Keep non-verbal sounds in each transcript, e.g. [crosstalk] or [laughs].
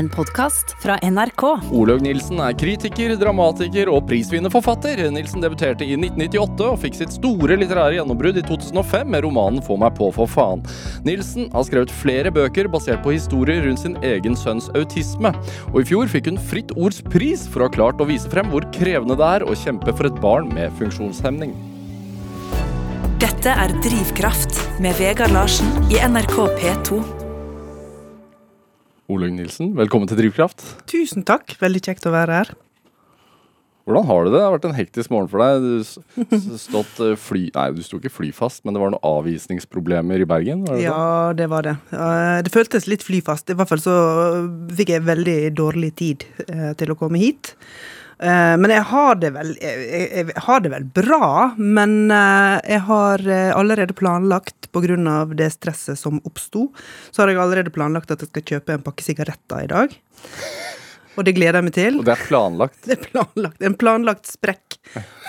en podkast fra NRK. Olaug Nilsen er kritiker, dramatiker og prisvinnende forfatter. Nilsen debuterte i 1998 og fikk sitt store litterære gjennombrudd i 2005 med romanen 'Få meg på, for faen'. Nilsen har skrevet flere bøker basert på historier rundt sin egen sønns autisme. Og i fjor fikk hun Fritt Ords pris for å ha klart å vise frem hvor krevende det er å kjempe for et barn med funksjonshemning. Dette er Drivkraft med Vegard Larsen i NRK P2. Olaug Nilsen, velkommen til Drivkraft. Tusen takk. Veldig kjekt å være her. Hvordan har du det? Det har vært en hektisk morgen for deg. Du stått eh, fly... Nei, du sto ikke flyfast, men det var noen avvisningsproblemer i Bergen? Var det Ja, det var det. Eh, Det føltes litt flyfast. I hvert fall så fikk jeg veldig dårlig tid eh, til å komme hit. Eh, Men jeg har vel jeg, jeg, har det vel bra, men eh, jeg har eh, allerede planlagt, av det stresset som oppsto, så har jeg allerede planlagt at jeg skal kjøpe en pakke sigaretter i dag. Og det gleder jeg meg til. Og det er planlagt? Det er planlagt. En planlagt sprekk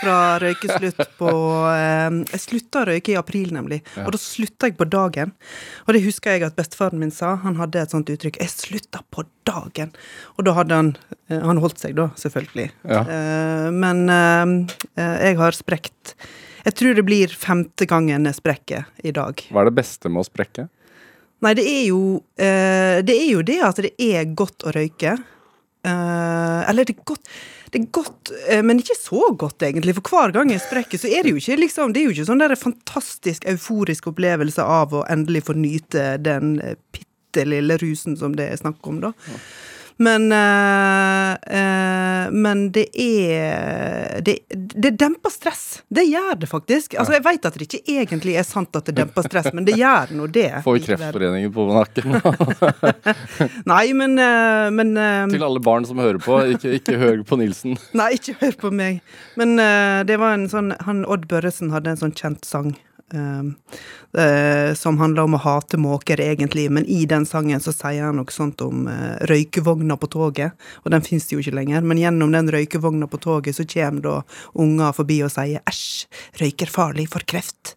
fra røykeslutt på eh, Jeg slutta å røyke i april, nemlig. Og da slutta jeg på dagen. Og det husker jeg at bestefaren min sa. Han hadde et sånt uttrykk. 'Jeg slutta på dagen'. Og da hadde han eh, Han holdt seg, da, selvfølgelig. Ja. Eh, men jeg har sprekt Jeg tror det blir femte gangen jeg sprekker i dag. Hva er det beste med å sprekke? Nei, det er jo eh, Det er jo det at det er godt å røyke. Eh, eller det er godt det er godt, uh, men ikke så godt, egentlig. For hver gang jeg sprekker, så er det jo ikke liksom, det er jo ikke sånn der fantastisk euforisk opplevelse av å endelig få nyte den eh, bitte lille rusen som det er snakk om, da. Men uh, uh, Men det er det, det demper stress. Det gjør det faktisk. Altså, Jeg vet at det ikke egentlig er sant at det demper stress, men det gjør nå det. [laughs] Får. Kreftforeningen på nakken? [laughs] Nei, men, uh, men Til alle barn som hører på, ikke, ikke hør på Nilsen. Nei, ikke hør på meg. Men det var en sånn han, Odd Børresen hadde en sånn kjent sang. Eh, eh, som handler om å hate måker, egentlig, men i den sangen så sier han noe sånt om uh, røykevogna på toget, og den fins jo ikke lenger, men gjennom den røykevogna på toget så kommer da unger forbi og sier 'æsj, røyker farlig for kreft'.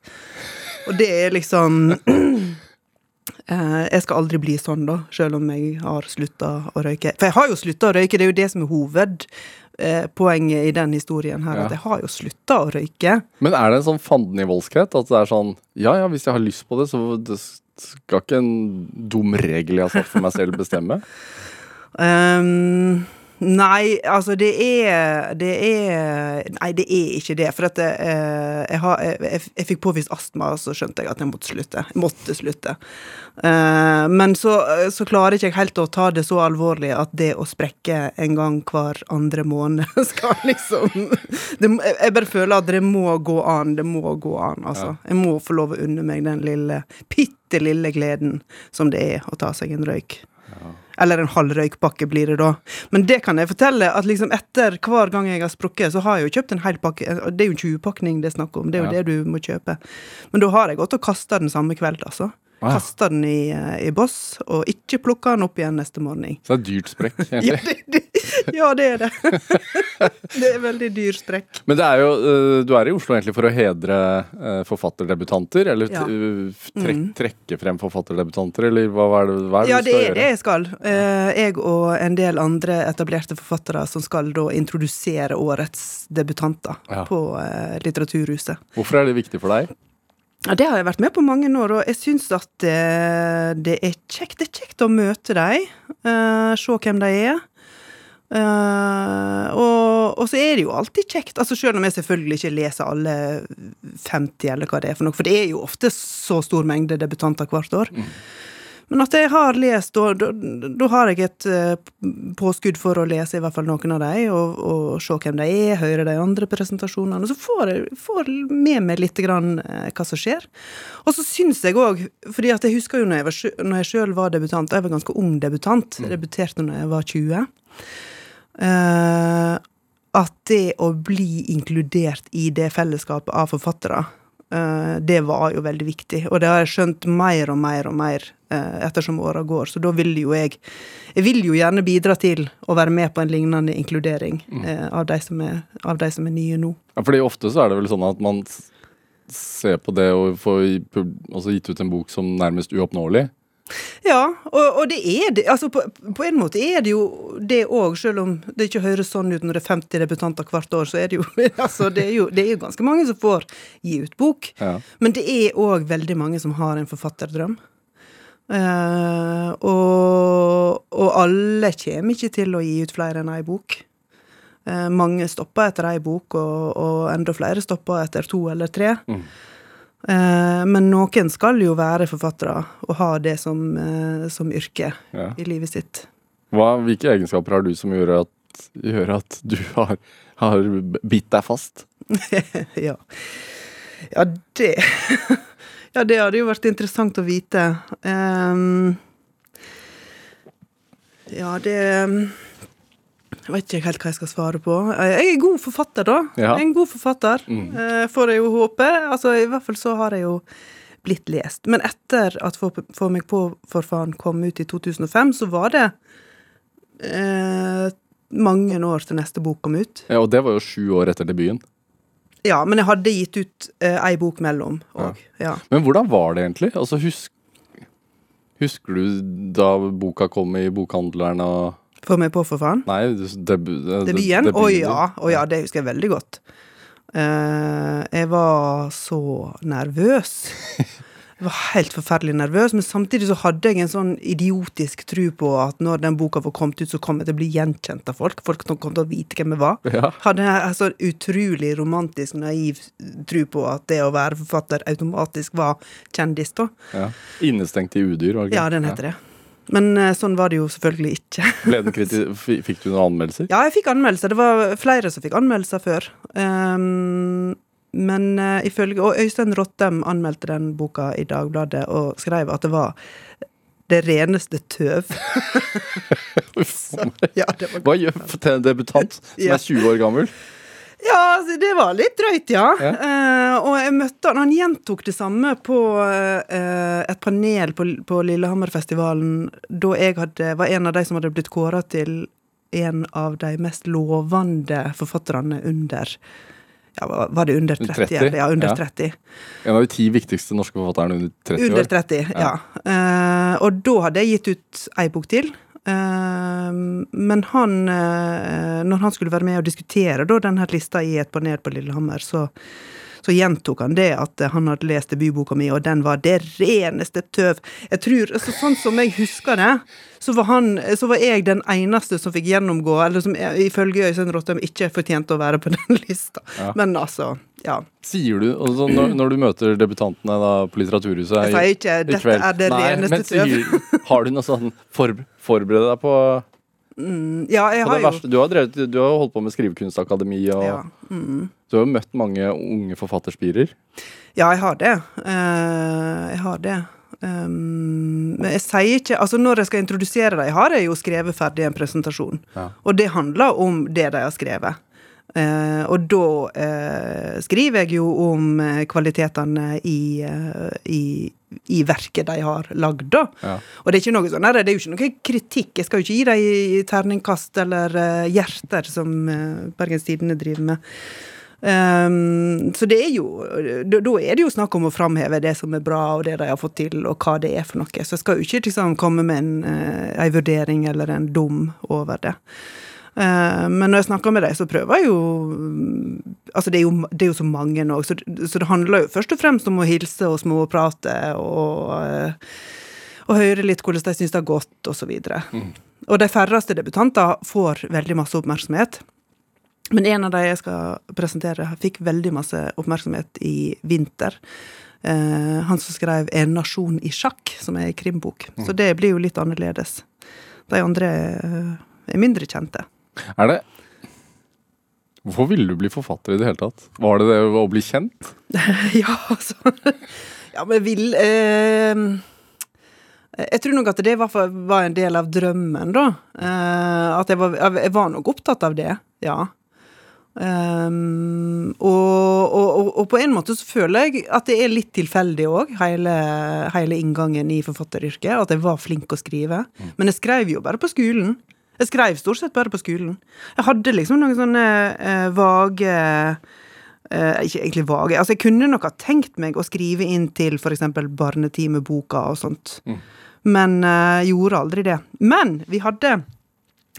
Og det er liksom [clears throat] Eh, jeg skal aldri bli sånn, da, selv om jeg har slutta å røyke. For jeg har jo slutta å røyke, det er jo det som er hovedpoenget i den historien her. Ja. At jeg har jo slutta å røyke. Men er det en sånn fanden i voldskhet? At det er sånn Ja ja, hvis jeg har lyst på det, så det skal ikke en dum regel jeg har satt for meg selv, bestemme? [laughs] Ehm, nei, altså det er Det er Nei, det er ikke det. For at det, eh, jeg, har, jeg, jeg, fikk påvist astma, og så skjønte jeg at jeg måtte slutte. Jeg måtte slutte. Eh, men så, så klarer ikke jeg helt å ta det så alvorlig at det å sprekke en gang hver andre måned [laughs] skal liksom det, jeg bare føler at det må gå an. Det må gå an, altså. Jeg må få lov å unne meg den lille, bitte lille gleden som det er å ta seg en røyk. Eller en halv røykpakke blir det da. Men det kan jeg fortelle, at liksom etter hver gang jeg har sprukket, så har jeg jo kjøpt en hel pakke. Det er jo 20-pakning det er snakk om, det er jo Ja. det du må kjøpe. Men da har jeg gått og kasta den samme kveld, altså. Ah. Kasta den i, eh, i boss, og ikke plukka den opp igjen neste morgen. Så det er dyrt sprekk, [laughs] egentlig. Ja, det, det, [laughs] ja, det er det. [laughs] det er veldig dyr strekk. Men det er jo, øh, du er i Oslo egentlig for å hedre øh, forfatterdebutanter, eller Ja. trek, Mm. trekke frem forfatterdebutanter, eller hva, er det, hva er det Ja, du det skal er gjøre? det jeg skal. Eh, Jeg og en del andre etablerte forfattere som skal da introdusere årets debutanter Ja. på eh, Litteraturhuset. Hvorfor er det viktig for deg? Ja, Det har jeg vært med på mange år, og jeg syns at det, det er kjekt. Det er kjekt å møte dem, uh, se hvem de er. Eh, og, og så er det jo alltid kjekt, altså selv om jeg selvfølgelig ikke leser alle 50, eller hva det er for noe, for det er jo ofte så stor mengde debutanter hvert år. Men at jeg har lest, og da, da har jeg et eh, påskudd for å lese i hvert fall noen av dem, og, og se hvem de er, høre de andre presentasjonene. Så får jeg får med meg litt grann, eh, hva som skjer. Og så syns jeg òg, fordi at jeg husker jo når jeg, var, når jeg sjøl var debutant, og jeg var ganske ung debutant, mm. debuterte når jeg var 20, eh, at det å bli inkludert i det fellesskapet av forfattere Eh, det var jo veldig viktig, og det har jeg skjønt mer og mer og mer eh, ettersom åra går. Så da vil jo jeg Jeg vil jo gjerne bidra til å være med på en lignende inkludering eh, av, de som er, av de som er nye nå. Ja, fordi ofte så er det vel sånn at man ser på det å få altså gitt ut en bok som nærmest uoppnåelig. Ja, og, og det er det. Altså, på, på en måte er det jo det òg, selv om det ikke høres sånn ut når det er 50 debutanter hvert år, så er det jo [laughs] altså, det er jo, det er jo ganske mange som får gi ut bok. Ja. Men det er òg veldig mange som har en forfatterdrøm. Eh, og, og alle kommer ikke til å gi ut flere enn ei bok. Eh, mange stopper etter ei bok, og, og enda flere stopper etter to eller tre. Mm. Eh, men noen skal jo være forfattere og ha det som, eh, som yrke Ja. i livet sitt. Hva, hvilke egenskaper har du som gjør at, gjør at du har, har bitt deg fast? [laughs] ja. Ja, det [laughs] Ja, det hadde jo vært interessant å vite. Um, ja, det Jeg vet ikke helt hva jeg skal svare på. Jeg er god forfatter, da. Ja. Jeg er en god forfatter, Mm. eh, får jeg jo håpe. Altså, I hvert fall så har jeg jo blitt lest. Men etter at Få, Få meg på for faen kom ut i 2005, så var det eh, mange år til neste bok kom ut. Ja, og det var jo sju år etter debuten. Ja, men jeg hadde gitt ut eh, ei bok mellom òg. Ja. Men hvordan var det egentlig? Altså, husk, husker du da boka kom i bokhandleren og Få meg på, for faen. Nei, debu, Debuten? Å ja. Å ja, det husker jeg veldig godt. Uh, jeg var så nervøs. Jeg var helt forferdelig nervøs, men samtidig så hadde jeg en sånn idiotisk tro på at når den boka var kommet ut, så kom jeg til å bli gjenkjent av folk. Folk kom til å vite hvem jeg var. Ja. Hadde en sånn utrolig romantisk, naiv tro på at det å være forfatter automatisk var kjendis, da. Ja. Innestengt i udyr, var det ikke? Ja, den heter det. Men eh, sånn var det jo selvfølgelig ikke. [laughs] Fikk du noen anmeldelser? Ja, jeg fikk anmeldelser. Det var flere som fikk anmeldelser før. Um, men eh, ifølge Og Øystein Rottem anmeldte den boka i Dagbladet og skrev at det var det reneste tøv. [laughs] [laughs] Så. Ja, det var, Hva gjør en debutant som er 20 år gammel? Ja altså, det var litt drøyt, ja. Ja. Uh, og jeg møtte han. Han gjentok det samme på uh, et panel på, på Lillehammerfestivalen da jeg hadde, var en av de som hadde blitt kåra til en av de mest lovende forfatterne under ja, var- det under 30? 30. Ja, under ja. 30. En av de ti viktigste norske forfatterne under 30 Under år. 30, ja. Uh, og da hadde jeg gitt ut ei bok til. Eh, men han, eh, når han skulle være med og diskutere denne lista i et panel på Lillehammer, så, så gjentok han det at han hadde lest debutboka mi, og den var det reneste tøv. Jeg tror, altså, Sånn som jeg husker det, så var, han, så var jeg den eneste som fikk gjennomgå, eller som eh, ifølge Øystein Rottem ikke fortjente å være på [laughs] den lista. Ja. Men altså, ja. Sier du, altså, når, når du møter debutantene da, på Litteraturhuset Jeg i- sier ikke i 'dette er det Nei, reneste men sier- Har du noe sånn for, Forberede deg på, Mm, ja, jeg har verste, jo. Du har, drevet, du har holdt på med Skrivekunstakademi, og ja. Mm. du har jo møtt mange unge forfatterspirer. Ja, jeg har det. Uh, jeg har det. Um, men jeg sier ikke Altså, når jeg skal introdusere dem, har jeg jo skrevet ferdig en presentasjon. Ja. Og det handler om det de har skrevet. Eh, og da eh, skriver jeg jo om eh, kvalitetene i, i, i verket de har lagd, da. Ja. Og det er ikke noe sånn, det er jo ikke noe kritikk. Jeg skal jo ikke gi dem terningkast eller hjerter, som Bergens Tidende driver med. Um, så det er jo Da da er det jo snakk om å framheve det som er bra, og det de har fått til, og hva det er for noe. Så jeg skal jo ikke liksom komme med en, en vurdering eller en dom over det. Eh, men når jeg snakker med dem, så prøver jeg jo mm, Altså, det er jo, det er jo så mange nå, så, så det handler jo først og fremst om å hilse og småprate og, eh, og høre litt hvordan de syns det har gått, og så videre. Og de færreste debutanter får veldig masse oppmerksomhet. Men en av de jeg skal presentere, fikk veldig masse oppmerksomhet i vinter. Eh, han som skrev 'En nasjon i sjakk', som er en krimbok. Så det blir jo litt annerledes. De andre eh, er mindre kjente. Er det Hvorfor ville du bli forfatter i det hele tatt? Var det det å bli kjent? [laughs] ja, altså Ja, men vil eh, Jeg tror nok at det fall var en del av drømmen, da. Eh, at jeg var, jeg var nok opptatt av det, ja. Um, og, og, og, og på en måte så føler jeg at det er litt tilfeldig òg, hele, hele inngangen i forfatteryrket. At jeg var flink å skrive. Men jeg skrev jo bare på skolen. Jeg skrev stort sett bare på skolen. Jeg hadde liksom noen sånne eh, vage eh, Ikke egentlig vage. Altså, jeg kunne nok ha tenkt meg å skrive inn til f.eks. Barnetimeboka og sånt. Men eh, gjorde aldri det. Men vi hadde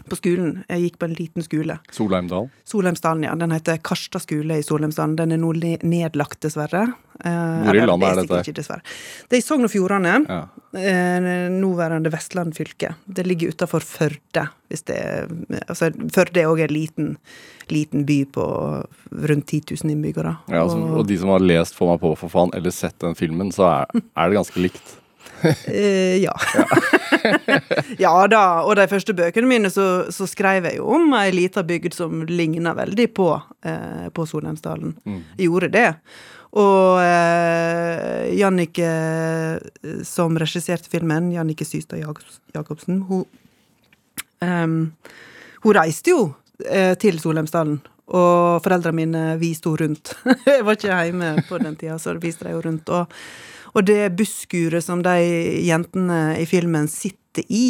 på skolen Jeg gikk på en liten skole. Solheimdal. Solheimsdalen, ja. Den heter Karstad skole i Solheimsdalen. Den er nå nedlagt, dessverre. Eh, Hvor i landet er det dette? Ikke, dessverre. Det er i Sogn og Fjordane. Ja. Eh, nåværende Vestland fylke. Det ligger utafor Førde. Hvis det er, altså, Førde er òg en liten, liten by på rundt 10 000 innbyggere. Ja, altså, Og- og de som har lest Få meg på, for faen, eller sett den filmen, så er, er det ganske likt. Eh, ja. [laughs] ja da. Og de første bøkene mine så, så skrev jeg jo om ei lita bygd som ligna veldig på, eh, på Solheimsdalen. Jeg gjorde det. Og eh, Jannicke, eh, som regisserte filmen, Jannike Systad Jacobsen, hun um, Hun reiste jo eh, til Solheimsdalen. Og foreldrene mine viste henne rundt. [laughs] jeg var ikke hjemme på den tida, så viste de henne rundt. Og, og det busskuret som de jentene i filmen sitter i,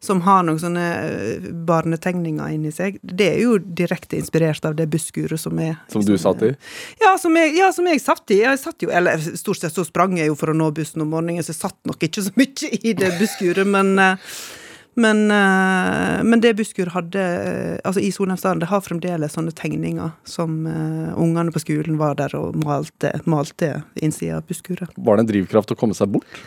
som har noen sånne eh, barnetegninger inni seg, det er jo direkte inspirert av det busskuret som er Som du satt i? Ja, som jeg, ja, som jeg satt i. Jeg satt jo, eller stort sett så sprang jeg jo for å nå bussen om morgenen, så jeg satt nok ikke så mye i det busskuret, men eh, men, eh, men det Buskerud hadde eh, Altså, i Solheimsdalen, det har fremdeles sånne tegninger som uh, ungene på skolen var der og malte, malte innsida av busskuret. Var det en drivkraft å komme seg bort?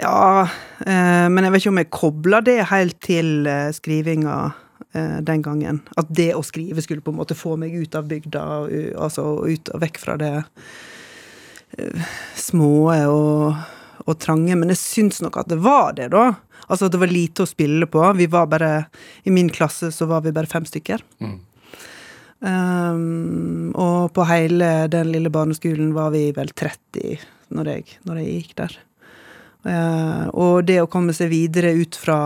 Ja, eh, men jeg vet ikke om jeg kobla det helt til eh, skrivinga eh, den gangen. At det å skrive skulle på en måte få meg ut av bygda, altså ut og vekk fra det eh, små og, og trange. Men jeg syns nok at det var det, da. Altså det var lite å spille på. Vi var bare I min klasse så var vi bare fem stykker. Um, og på hele den lille barneskolen var vi vel 30 når jeg, når jeg gikk der. Uh, og det å komme seg videre ut fra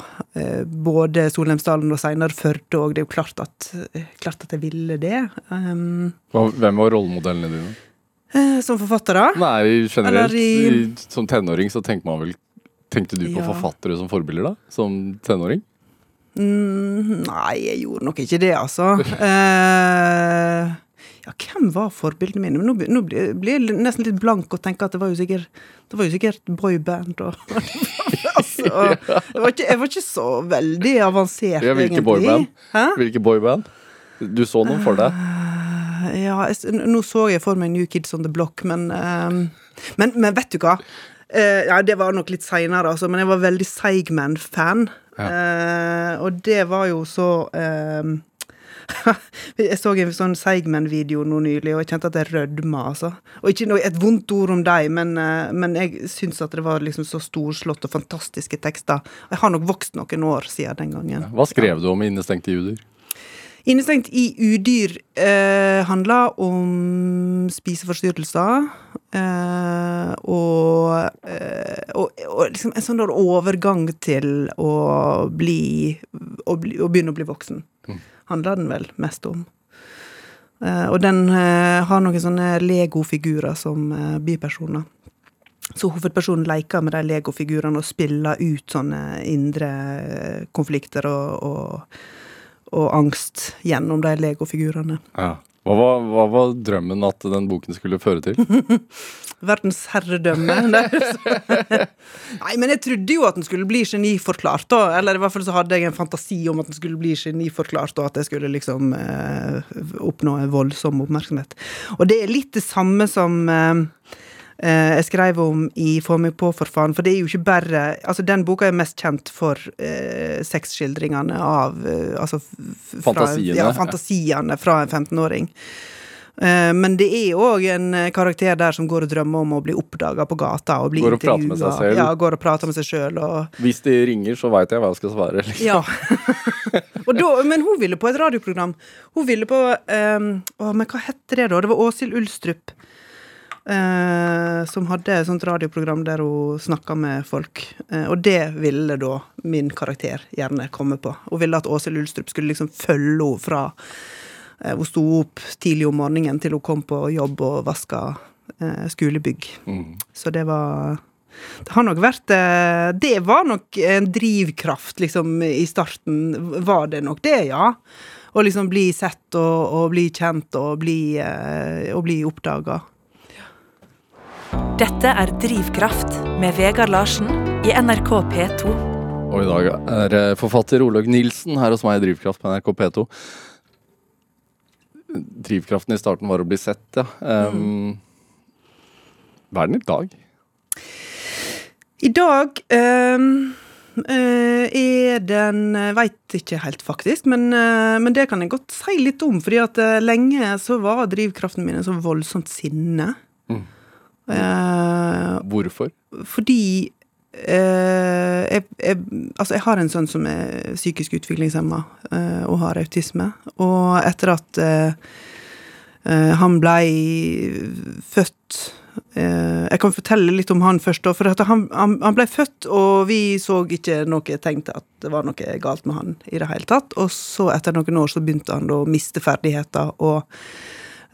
uh, både Solheimsdalen og seinere Førde òg, det er jo klart at, klart at jeg ville det. Um, Hvem var rollemodellene dine? Uh, som forfattere. Nei, generelt. I- i- Som tenåring så tenker man vel Tenkte du på Ja. forfattere som forbilder, da? Som tenåring? Mm, nei, jeg gjorde nok ikke det, altså. [laughs] Eh, ja, hvem var forbildene mine? Men nå, nå blir jeg nesten litt blank og tenker at det var jo sikkert Det var jo sikkert boyband og [laughs] altså, [laughs] jeg, var ikke, jeg var ikke så veldig avansert, Ja, hvilke egentlig. boyband? Hæ? Hvilke boyband? Du så noen for deg? Ja, jeg, nå så jeg for meg New Kids on the Block, men um, men, men vet du hva? Eh, ja, det var nok litt seinere, altså, men jeg var veldig Seigman-fan. Eh, og det var jo så ehm, [laughs] Jeg så en sånn Seigman-video nå nylig, og jeg kjente at jeg rødma, altså. Og ikke noe, et vondt ord om dem, men, eh, men jeg syns at det var liksom så storslått og fantastiske tekster. Jeg har nok vokst noen år siden den gangen. Hva skrev du om i Innestengte juder? Innestengt i udyr eh, handler om spiseforstyrrelser. Eh, og, eh, og, og liksom en sånn overgang til å bli Å, bli, å begynne å bli voksen. Handler den vel mest om. Eh, og den eh, har noen sånne legofigurer som eh, bipersoner. Så hovedpersonen leker med de legofigurene og spiller ut sånne indre konflikter og, og og angst gjennom de legofigurene. Ja. Hva var, hva var drømmen at den boken skulle føre til? [laughs] Verdens herredømme. [laughs] [laughs] Nei, men jeg trodde jo at den skulle bli geniforklart, da. Eller i hvert fall så hadde jeg en fantasi om at den skulle bli geniforklart, og at jeg skulle liksom eh, oppnå en voldsom oppmerksomhet. Og det er litt det samme som eh, eh, jeg skrev om i Få meg på, for faen. For det er jo ikke bare Altså, den boka er mest kjent for eh, sexskildringene av eh, Altså fra, Fantasiene. Ja, fantasiene fra en 15-åring. Eh, Men det er òg en eh, karakter der som går og drømmer om å bli oppdaga på gata. Og bli Går og prater med seg selv. Ja, går og prater med seg selv, Og Hvis de ringer, så veit jeg hva jeg skal svare. Liksom. ja. [laughs] og da, men hun ville på et radioprogram. Hun ville på um, Å, men hva heter det, da? Det var Åshild Ulstrup. Eh, som hadde et sånt radioprogram der hun snakka med folk. Eh, og det ville da min karakter gjerne komme på. Hun ville at Åshild Ulstrup skulle liksom følge henne fra eh, hun sto opp tidlig om morgenen til hun kom på jobb og vaska skolebygg. Mm. Så det var Det har nok vært Det var nok en drivkraft, liksom, i starten. Var det nok det, ja. Å liksom bli sett og, og bli kjent og bli, bli oppdaga. Dette er Drivkraft med Vegard Larsen i NRK P2. Og i dag er eh, forfatter Olaug Nilsen her hos meg i Drivkraft på NRK P2. Drivkraften i starten var å bli sett, ja. Um, hva er den i dag? I dag um Uh, er den Jeg veit ikke helt, faktisk, men, uh, men det kan jeg godt si litt om. fordi at uh, lenge så var drivkraften min en så voldsomt sinne. Eh, Hvorfor? fordi eh, jeg, jeg, altså jeg har en sønn som er psykisk utviklingshemma eh, og har autisme. Og etter at eh, eh, han blei født eh, Jeg kan fortelle litt om han først. For han, han, han blei født, og vi så ikke noe tegn til at det var noe galt med han i det hele tatt. Og så, etter noen år, så begynte han å miste ferdigheter og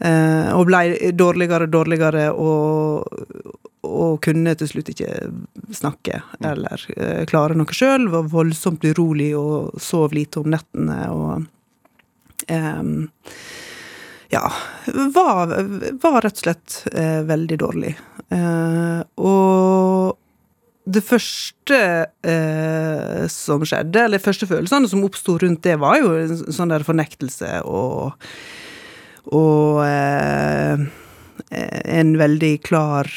og blei dårligere og dårligere, og, og kunne til slutt ikke snakke eller eh, klare noe sjøl. Var voldsomt urolig og sov lite om nettene og eh, Ja. Var, var rett og slett eh, veldig dårlig. Eh, og det første eh, som skjedde, eller de første følelsene som oppsto rundt det, var jo en sånn der fornektelse og og eh, en veldig klar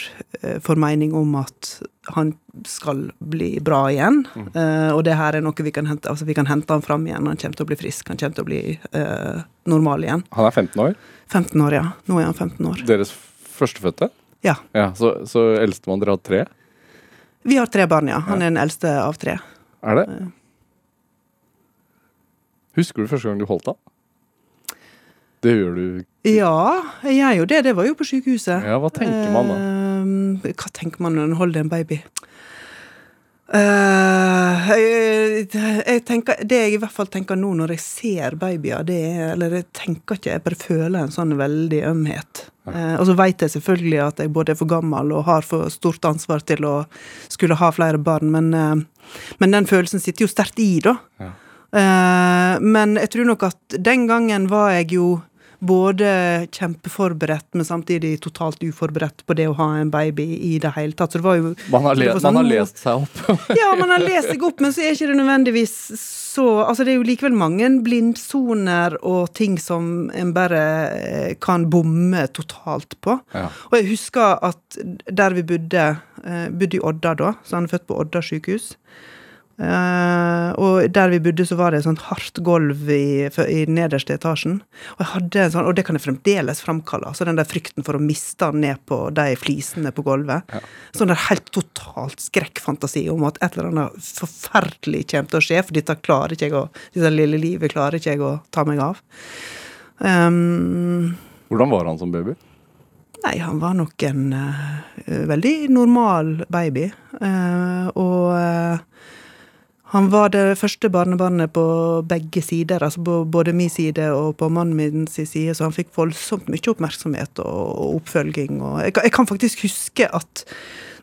eh, formening om at han skal bli bra igjen. Eh, og det her er noe vi kan hente altså vi kan hente han fram igjen. Han kommer til å bli frisk, han kommer til å bli eh, normal igjen. Han er 15 år. 15 år, ja. Nå er han 15 år. Deres førstefødte? Ja. Ja, Så, så eldstemann dere har tre? Vi har tre barn, ja. Han er den eldste av tre. Er det? Husker du første gang du holdt han? Det gjør du Ja, jeg gjør jo det. Det var jo på sykehuset. Ja, hva tenker man da? Uh, hva tenker man når en holder en baby? Uh, jeg, jeg tenker, det jeg i hvert fall tenker nå når jeg ser babyer, det er Eller jeg tenker ikke, jeg bare føler en sånn veldig ømhet. Uh, og så vet jeg selvfølgelig at jeg både er for gammel og har for stort ansvar til å skulle ha flere barn, men, uh, men den følelsen sitter jo sterkt i, da. Ja. Men jeg tror nok at den gangen var jeg jo både kjempeforberedt, men samtidig totalt uforberedt på det å ha en baby i det hele tatt. Så det var jo Man har, le sånn, man har lest seg opp. [laughs] Ja, man har lest seg opp, men så er ikke det nødvendigvis så Altså, det er jo likevel mange blindsoner og ting som en bare eh, kan bomme totalt på. Ja. Og jeg husker at der vi bodde, eh, bodde i Odda da, så han er født på Odda sykehus. Eh, og der vi bodde, så var det et sånt hardt gulv i, i nederste etasjen. Og jeg hadde en sånn, og det kan jeg fremdeles framkalle. Altså den der frykten for å miste den ned på de flisene på gulvet. Sånn der helt totalt skrekkfantasi om at et eller annet forferdelig kommer til å skje, for dette klarer ikke jeg å Dette lille livet klarer ikke jeg å ta meg av. Um, Hvordan var han som baby? Nei, han var nok en uh, veldig normal baby. Uh, og han var det første barnebarnet på begge sider, altså på både min side og på mannen min sin side, så han fikk voldsomt mye oppmerksomhet og, oppfølging. Og jeg, jeg kan faktisk huske at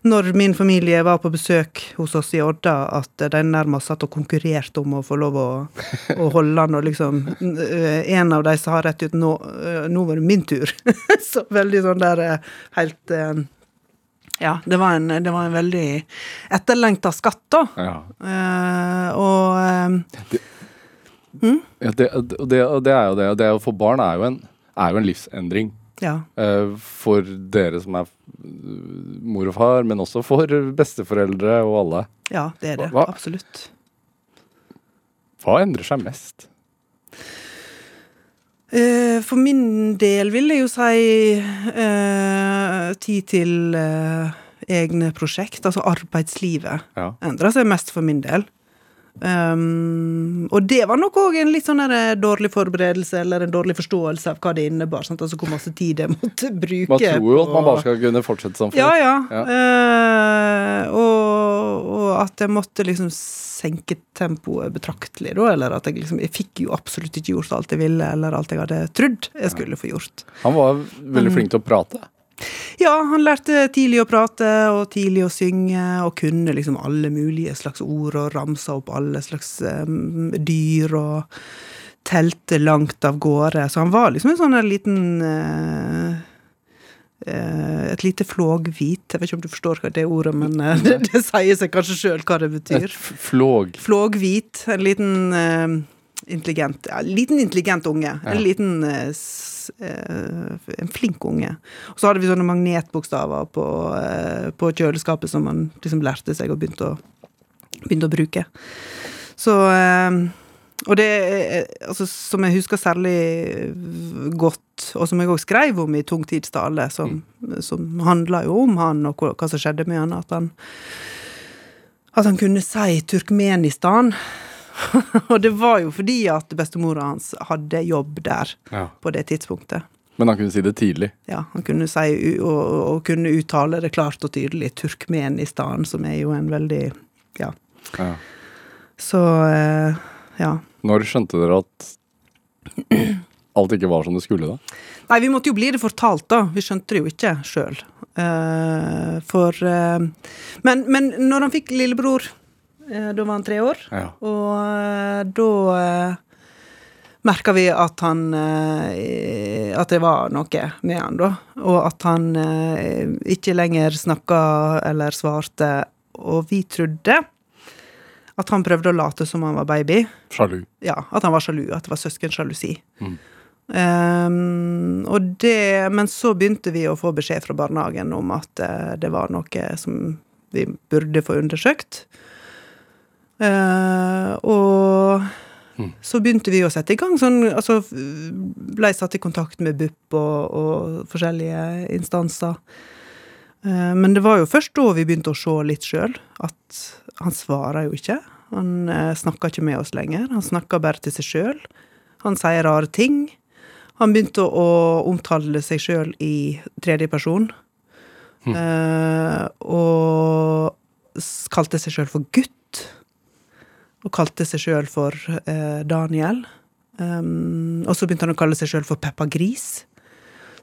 når min familie var på besøk hos oss i Odda, at de nærmest satt og konkurrerte om å få lov å, å holde han, og liksom eh, En av de sa rett ut nå, eh, 'Nå var det min tur'. [laughs] så veldig sånn der eh, helt Ja, det var en, det var en veldig etterlengta skatt, da. Ja. Eh, og eh, Ja, det, det, det er jo det. det å få barn er jo en, er jo en livsendring. ja. eh, for dere som er mor og far, men også for besteforeldre og alle. Ja, det er det. Hva- Absolutt. Hva endrer seg mest? Eh, For min del vil jeg jo si eh, tid til eh, egne prosjekt, altså arbeidslivet. Ja. endrer seg mest for min del. Um, og det var nok òg en litt sånn der, eh, dårlig forberedelse eller en dårlig forståelse av hva det innebar. Sant? Altså hvor masse tid jeg [laughs] måtte bruke. Man tror jo at man bare skal kunne fortsette som før. Ja, ja. Ja. Uh, og, og at jeg måtte liksom senke tempoet betraktelig, da. Eller at jeg liksom Jeg fikk jo absolutt ikke gjort alt jeg ville, eller alt jeg hadde trodd jeg skulle få gjort. Han var veldig flink til å prate. Ja, han lærte tidlig å prate og tidlig å synge, og kunne liksom alle mulige slags ord, og ramsa opp alle slags um, dyr, og telte langt av gårde. Så han var liksom en sånn en liten uh, et lite flåghvit. Jeg vet ikke om du forstår hva det ordet, men det, [laughs] det sier seg kanskje sjøl hva det betyr. Et flåg. Flåghvit. En liten intelligent ja, liten intelligent unge. En liten eh, eh, En flink unge. Og så hadde vi sånne magnetbokstaver på, eh, på kjøleskapet som man liksom lærte seg og begynte å, begynte å bruke. Så Og det altså, som jeg husker særlig godt, og som jeg òg skrev om i Tungtidstale, som, som handla jo om han og hva, hva som skjedde med han, at han at han kunne si Turkmenistan. [laughs] og det var jo fordi at bestemora hans hadde jobb der Ja. på det tidspunktet. Men han kunne si det tidlig. Ja, han kunne si og, og kunne uttale det klart og tydelig. Turkmenistan, som er jo en veldig Ja. Ja. Så eh, ja. Når skjønte dere at alt ikke var som det skulle, da? Nei, vi måtte jo bli det fortalt, da. Vi skjønte det jo ikke sjøl. for uh, men, men når han fikk lillebror, eh, da var han tre år, Ja. og eh, da uh, merka vi at han eh, At det var noe med han, da. Og at han eh, ikke lenger snakka eller svarte. Og vi trodde at han prøvde å late som han var baby. Sjalu. Ja, at han var sjalu. At det var søskensjalusi. Mm. Um, og det, men så begynte vi å få beskjed fra barnehagen om at eh, det var noe som vi burde få undersøkt. Eh, og Mm. så begynte vi å sette i gang sånn Altså ble satt i kontakt med BUP og, og forskjellige instanser. Uh, men det var jo først da vi begynte å se litt sjøl, at han svarer jo ikke. Han uh, snakker ikke med oss lenger. Han snakker bare til seg sjøl. Han sier rare ting. Han begynte å omtale seg sjøl i tredje person. Eh, og kalte seg sjøl for gutt. Og kalte seg sjøl for eh, Daniel. Um, og så begynte han å kalle seg sjøl for Peppa Gris.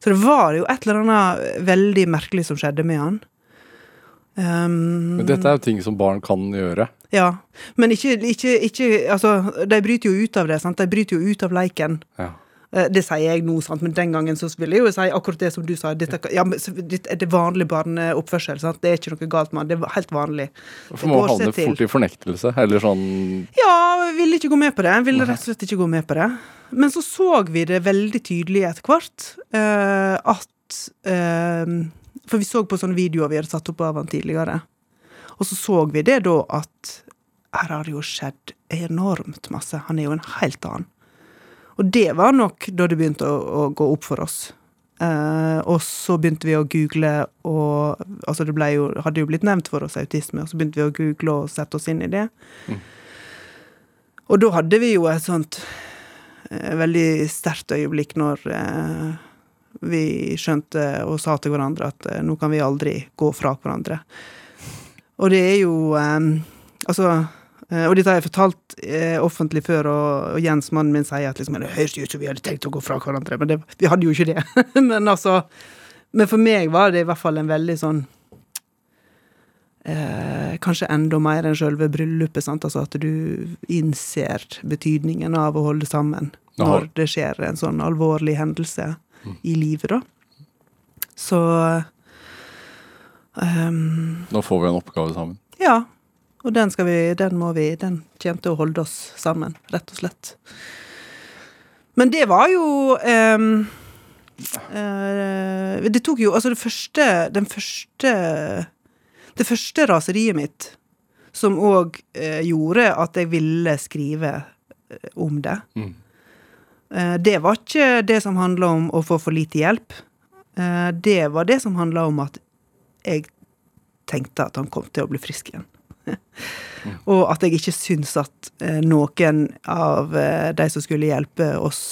Så det var jo et eller annet veldig merkelig som skjedde med han. Um, Men dette er jo ting som barn kan gjøre. ja, men ikke, ikke, ikke Altså, de bryter jo ut av det, sant? De bryter jo ut av leiken. Ja. Eh, Det sier jeg nå, sant? men den gangen så ville jeg jo si akkurat det som du sa. Dette, ja, men, det dette er det vanlig barneoppførsel. Sant? Det er ikke noe galt med det. Er helt vanlig. For seg havner fort i fornektelse, eller sånn Ja, ville ikke gå med på det. Ville rett og slett ikke gå med på det. Men så så vi det veldig tydelig etter hvert, uh, at uh, For vi så på sånne videoer vi hadde satt opp av han tidligere. Og så så vi det da at her har det jo skjedd enormt masse. Han er jo en helt annen. Og det var nok da det begynte å, å gå opp for oss. Uh, og så begynte vi å google, og altså det jo, hadde jo blitt nevnt for oss autisme, og så begynte vi å google og sette oss inn i det. Og da hadde vi jo et sånt uh, veldig sterkt øyeblikk når uh, vi skjønte og sa til hverandre at nå kan vi aldri gå fra hverandre. Og det er jo um, Altså Og dette har jeg fortalt eh, offentlig før, og, og Jens, mannen min, sier at liksom, det høres ut som vi hadde tenkt å gå fra hverandre, men det, vi hadde jo ikke det. [laughs] men altså Men for meg var det i hvert fall en veldig sånn eh, kanskje enda mer enn selve bryllupet. Sant? Altså at du innser betydningen av å holde sammen Aha. når det skjer en sånn alvorlig hendelse i livet, da. Så um, Nå får vi en oppgave sammen. ja. Og den skal vi, den må vi, den kommer til å holde oss sammen, rett og slett. Men det var jo ehm, eh, Det tok jo Altså, det første Den første Det første raseriet mitt, som òg eh, gjorde at jeg ville skrive eh, om det, Mm. eh, det var ikke det som handla om å få for lite hjelp. Eh, det var det som handla om at jeg tenkte at han kom til å bli frisk igjen. [laughs] Og at jeg ikke syns at eh, noen av eh, de som skulle hjelpe oss,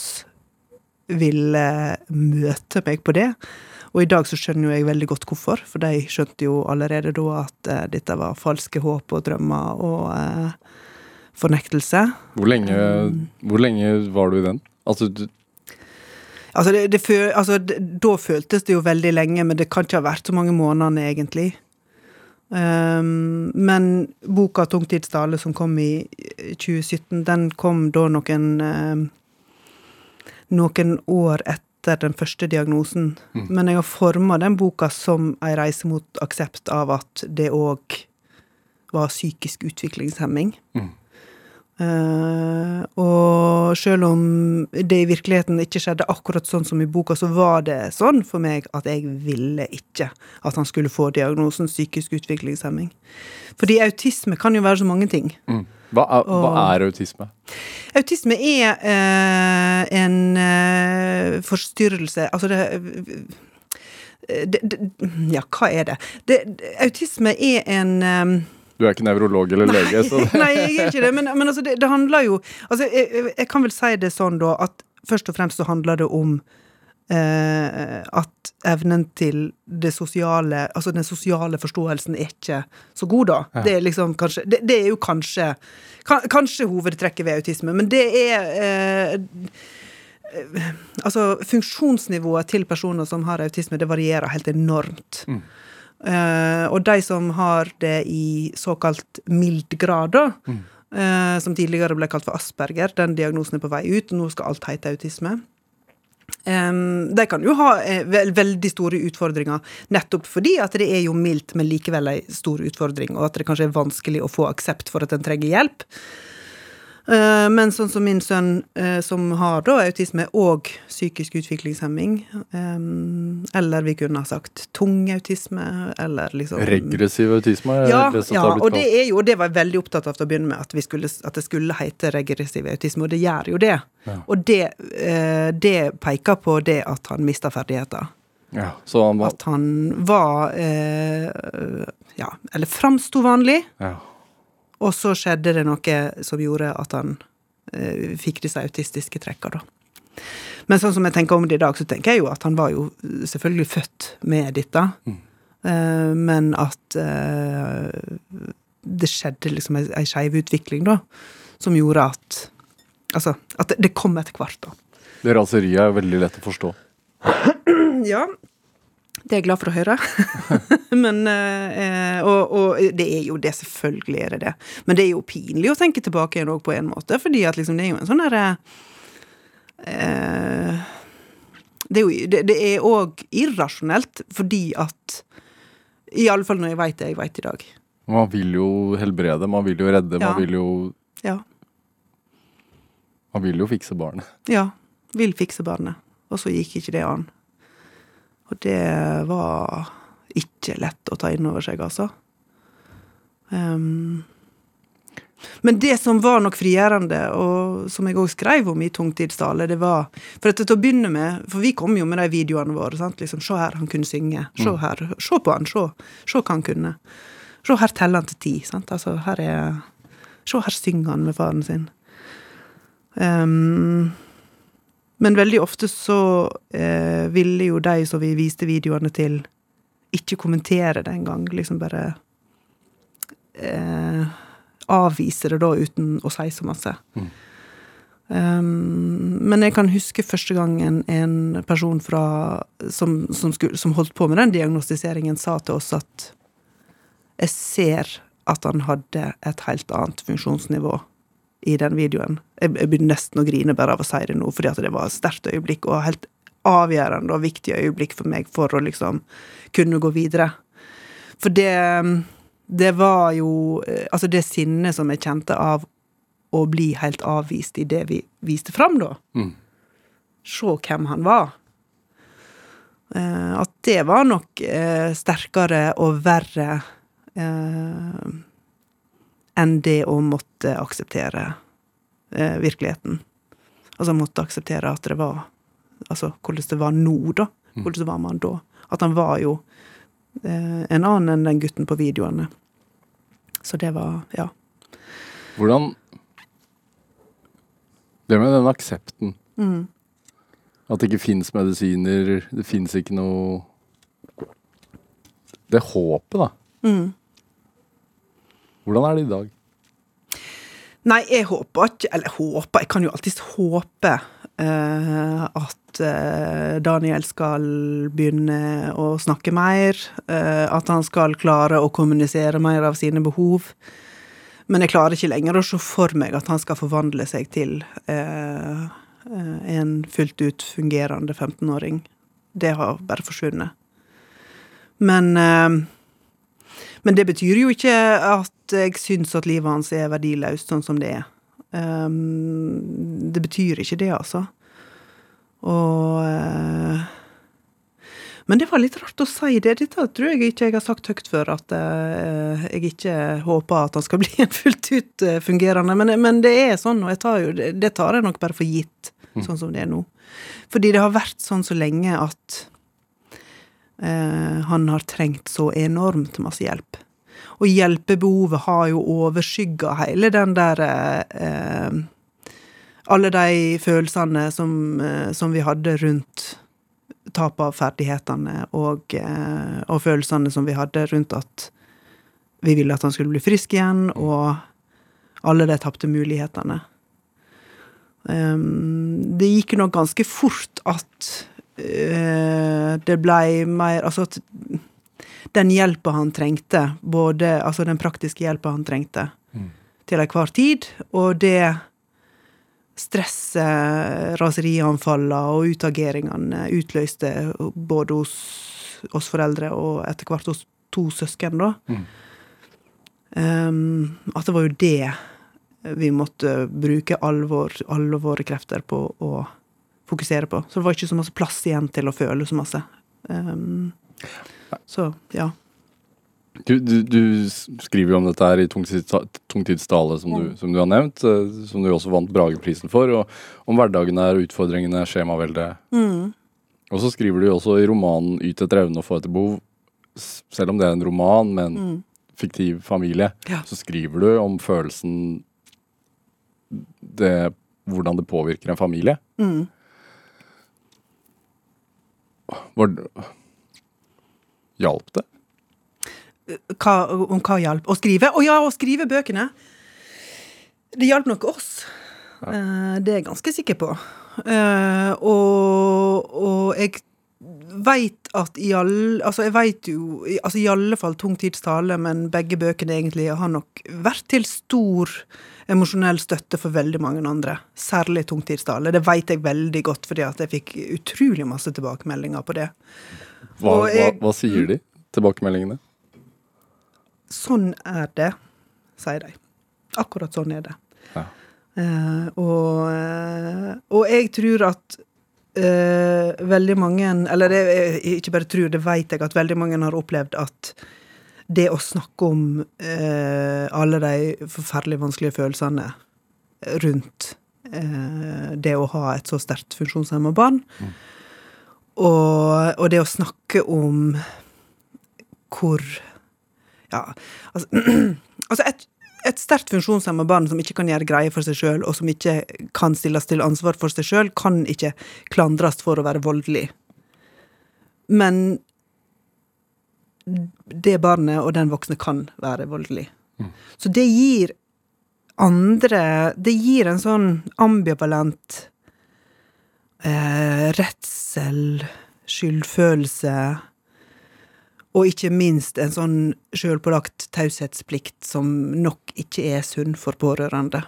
ville møte meg på det. Og i dag så skjønner jo jeg veldig godt hvorfor, for de skjønte jo allerede da at uh, dette var falske håp og drømmer og uh, fornektelse. Hvor lenge, hvor lenge var du i den? Altså, du, Altså, det, det altså det, da føltes det jo veldig lenge, men det kan ikke ha vært så mange månedene, egentlig. Um, men boka 'Tungtidsdale', som kom i eh, 2017, den kom da noen um, Noen år etter den første diagnosen. Men jeg har forma den boka som ei reise mot aksept av at det òg var psykisk utviklingshemming. Mm. Eh, og selv om det i virkeligheten ikke skjedde akkurat sånn som i boka, så var det sånn for meg at jeg ville ikke at han skulle få diagnosen psykisk utviklingshemming. Fordi autisme kan jo være så mange ting. Mm. Hva, er, hva er autisme? Autisme er uh, en uh, forstyrrelse Altså det, Ja, hva er det? det? Autisme er en Du er ikke nevrolog eller lege, så Nei, jeg er ikke det, men, men altså, det, det handler jo Altså, jeg, jeg- kan vel si det sånn, da, at først og fremst så handler det om eh, at evnen til det sosiale Altså den sosiale forståelsen er ikke så god, da. Det er liksom kanskje Det, det er jo kanskje kan, Kanskje hovedtrekket ved autisme, men det er eh, eh, Altså, funksjonsnivået til personer som har autisme, det varierer helt enormt. Eh, og de som har det i såkalt mild grad, da, mm. som tidligere ble kalt for Asperger, den diagnosen er på vei ut, nå skal alt hete autisme. Um, de kan jo ha eh, veldig store utfordringer, nettopp fordi at det er jo mildt, men likevel ei stor utfordring, og at det kanskje er vanskelig å få aksept for at en trenger hjelp. Eh, men sånn som min sønn, eh, som har da autisme og psykisk utviklingshemming, um, eller vi kunne ha sagt tung autisme, eller liksom Regressiv autisme er ja, det som ja, har blitt og det er jo, og det var jeg veldig opptatt av til å begynne med, at, vi skulle, at det skulle hete regressiv autisme, og det gjør jo det. Ja. Og det, eh, det peker på det at han mista ferdigheter. Ja, så han var At han var eh, Ja, eller framsto vanlig, ja. Og så skjedde det noe som gjorde at han eh, fikk disse autistiske trekka, da. Men sånn som jeg tenker om det i dag, så tenker jeg jo at han var jo selvfølgelig født med dette. Eh, men at eh, det skjedde liksom ei skeiv utvikling, da, som gjorde at Altså, at det, det kom etter hvert, da. Det raseriet er veldig lett å forstå. Ja. Det er jeg glad for å høre. [laughs] Men eh, og, og det er jo det, selvfølgelig er det det. Men det er jo pinlig å tenke tilbake igjen òg, på en måte, fordi at liksom det er jo en sånn derre eh, Det er jo det, det er òg irrasjonelt, fordi at I alle fall når jeg veit det jeg veit i dag. Man vil jo helbrede, man vil jo redde, Ja. man vil jo Ja. Man vil jo fikse barnet. Ja. Vil fikse barnet. Og så gikk ikke det an. Og det var ikke lett å ta inn over seg, altså. Um, men det som var nok frigjørende, og som jeg òg skrev om i Tungtidsdale, det var For til å begynne med, for vi kom jo med de videoene våre. sant? Liksom, Se her, han kunne synge. Se her. Se på han. Se, se hva han kunne. Se her teller han til ti. sant? Altså, her er Se her synger han med faren sin. Ehm, men veldig ofte så eh, ville jo de som vi viste videoene til, ikke kommentere det engang. Liksom bare eh, avvise det da uten å si så masse. Ehm, men jeg kan huske første gangen en person fra, som, som, skulle, som holdt på med den diagnostiseringen, sa til oss at jeg ser at han hadde et helt annet funksjonsnivå i den videoen. Jeg, jeg begynner nesten å grine bare av å si det nå, fordi at det var et sterkt øyeblikk, og helt avgjørende og viktig øyeblikk for meg for å liksom kunne gå videre. For det Det var jo eh, Altså, det sinnet som jeg kjente av å bli helt avvist i det vi viste fram, da. Mm. Se hvem han var. Eh, at det var nok eh, sterkere og verre enn det å måtte akseptere eh, virkeligheten. Altså måtte akseptere at det var Altså hvordan det var nå, da. Hvordan var man da. At han var jo eh, en annen enn den gutten på videoene. Så det var Ja. Hvordan Det med den aksepten. Mm. At det ikke fins medisiner, det fins ikke noe Det håpet, da. Mm. Hvordan er det i dag? Nei, jeg håper ikke Eller håper, jeg kan jo alltids håpe uh, at uh, Daniel skal begynne å snakke mer. Uh, at han skal klare å kommunisere mer av sine behov. Men jeg klarer ikke lenger å se for meg at han skal forvandle seg til en fullt ut fungerende 15-åring. Det har bare forsvunnet. Men Men det betyr jo ikke at jeg syns at livet hans er verdiløst sånn som det er. Um, det betyr ikke det, altså. Og uh, Men det var litt rart å si det. Dette tror jeg ikke jeg har sagt høyt før, at uh, jeg ikke håper at han skal [laughs] bli en fullt ut uh, fungerende. Men, men, det er sånn, og tar jo, det tar jeg nok bare for gitt, sånn som det er nå. Fordi det har vært sånn så lenge at han har trengt så enormt masse hjelp. Og hjelpebehovet har jo overskygga hele den der eh, Alle de følelsene som, eh, som, vi hadde rundt tap av ferdighetene, og, eh, og, følelsene som vi hadde rundt at vi ville at han skulle bli frisk igjen, og alle de tapte mulighetene. Um, det gikk nok ganske fort at uh, det blei mer Altså at den hjelpa han trengte, både altså den praktiske hjelpa han trengte mm. til enhver tid, og det stresset, raserianfallene og utageringene utløste både hos oss foreldre og etter hvert hos to søsken, da. Mm. Um, at det var jo det vi måtte bruke alle, alle våre krefter på å fokusere på. Så det var ikke så masse plass igjen til å føle så masse. Um, så, ja. Du, du, du, skriver jo om dette her i Tungtidstale, som, du, som du har nevnt. Eh, som du også vant Brageprisen for. Og om hverdagen er utfordringene, skjemaveldet. Mm. Og så skriver du jo også i romanen 'Yt etter evne og få etter behov'. Selv om det er en roman med en mm. fiktiv familie, ja. så skriver du om følelsen det, Hvordan det påvirker en familie. Mm. Var, Hjalp det? Hva, om hva hjalp? Å skrive? Å ja, å skrive bøkene! Det hjalp nok oss. Ja. Uh, det er jeg ganske sikker på. Uh, og, og, jeg veit at i alle Altså, jeg veit jo altså i alle fall Tung tids tale, men begge bøkene egentlig har nok vært til stor emosjonell støtte for veldig mange andre. Særlig Tung tids tale. Det veit jeg veldig godt, fordi at jeg fikk utrolig masse tilbakemeldinger på det. Hva, jeg, hva, hva sier de, tilbakemeldingene? Sånn er det, sier de. Akkurat sånn er det. Ja. Uh, og, uh, og, jeg tror at uh, veldig mange Eller det, jeg ikke bare tror, det vet jeg at veldig mange har opplevd at det å snakke om alle de forferdelig vanskelige følelsene rundt det å ha et så sterkt funksjonshemma barn, mm og, og, det å snakke om hvor Ja, altså, [clears throat] altså et, et sterkt funksjonshemma barn som ikke kan gjøre greie for seg sjøl, og som ikke kan stilles til ansvar for seg sjøl, kan ikke klandres for å være voldelig. Men det barnet og den voksne kan være voldelig. Mm. Så det gir andre Det gir en sånn ambivalent eh, redsel, skyldfølelse og ikke minst en sånn sjølpålagt taushetsplikt som nok ikke er sunn for pårørende.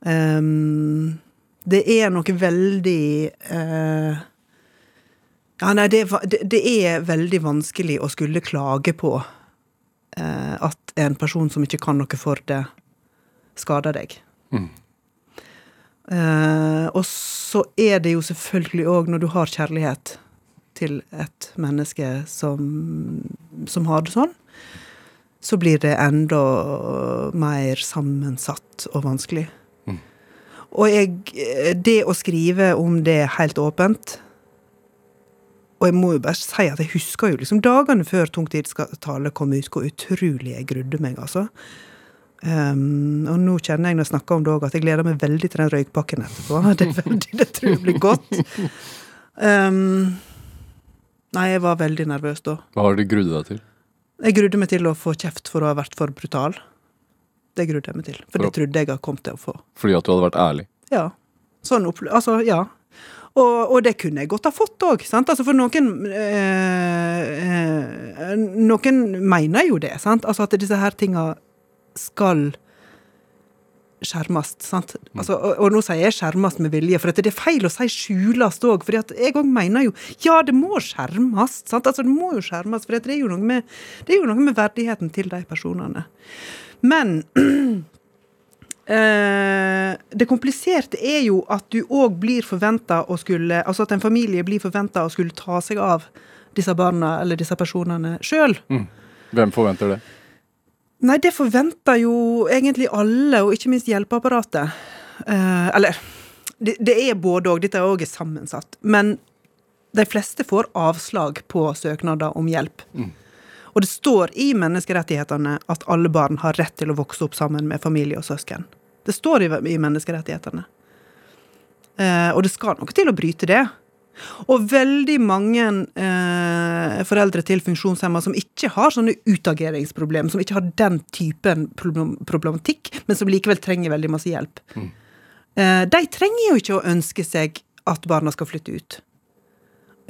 Um, det er noe veldig uh, Ja, nei, det, det, er veldig vanskelig å skulle klage på uh, at en person som ikke kan noe for det, skader deg. Mm. Uh, og så er det jo selvfølgelig òg når du har kjærlighet til et menneske som, som har det sånn, så blir det enda mer sammensatt og vanskelig. Mm. Og jeg Det å skrive om det helt åpent Og jeg må jo bare si at jeg husker jo liksom dagene før Tungtidstale kom ut, hvor utrolig jeg grudde meg, altså. Um, og nå kjenner jeg når jeg snakker om det òg, at jeg gleder meg veldig til den røykpakken etterpå. [laughs] Det, veldig, det tror jeg blir godt. Um, nei, jeg var veldig nervøs da. Hva har du grudde deg til? Jeg grudde meg til å få kjeft for å ha vært for brutal. Det grudde jeg meg til. For, for det trodde jeg hadde kommet til å få. Fordi at du hadde vært ærlig? Ja. Sånn Altså, ja. Og, og, det kunne jeg godt ha fått òg. Altså for noen øh, øh, Noen mener jo det, sant? Altså at disse her tinga skal skjermes. sant? Altså, og, og nå sier jeg skjermes med vilje, for det er feil å si skjules òg. For jeg òg mener jo ja, det må skjermes. sant? Altså, Det må jo skjermes, for det er jo, noe med, det er jo noe med verdigheten til de personene. Men [clears throat] eh, det kompliserte er jo at du òg blir forventa å skulle Altså at en familie blir forventa å skulle ta seg av disse barna eller disse personene sjøl. Hvem forventer det? Nei, det forventer jo egentlig alle, og ikke minst hjelpeapparatet. Eh, eller det, det er både òg, dette er òg sammensatt. Men de fleste får avslag på søknader om hjelp. Og det står i menneskerettighetene at alle barn har rett til å vokse opp sammen med familie og søsken. Det står i, i menneskerettighetene. Eh, og det skal noe til å bryte det. Og veldig mange eh, foreldre til funksjonshemma som ikke har sånne utageringsproblem, som ikke har den typen problematikk, men som likevel trenger veldig masse hjelp, eh, de trenger jo ikke å ønske seg at barna skal flytte ut.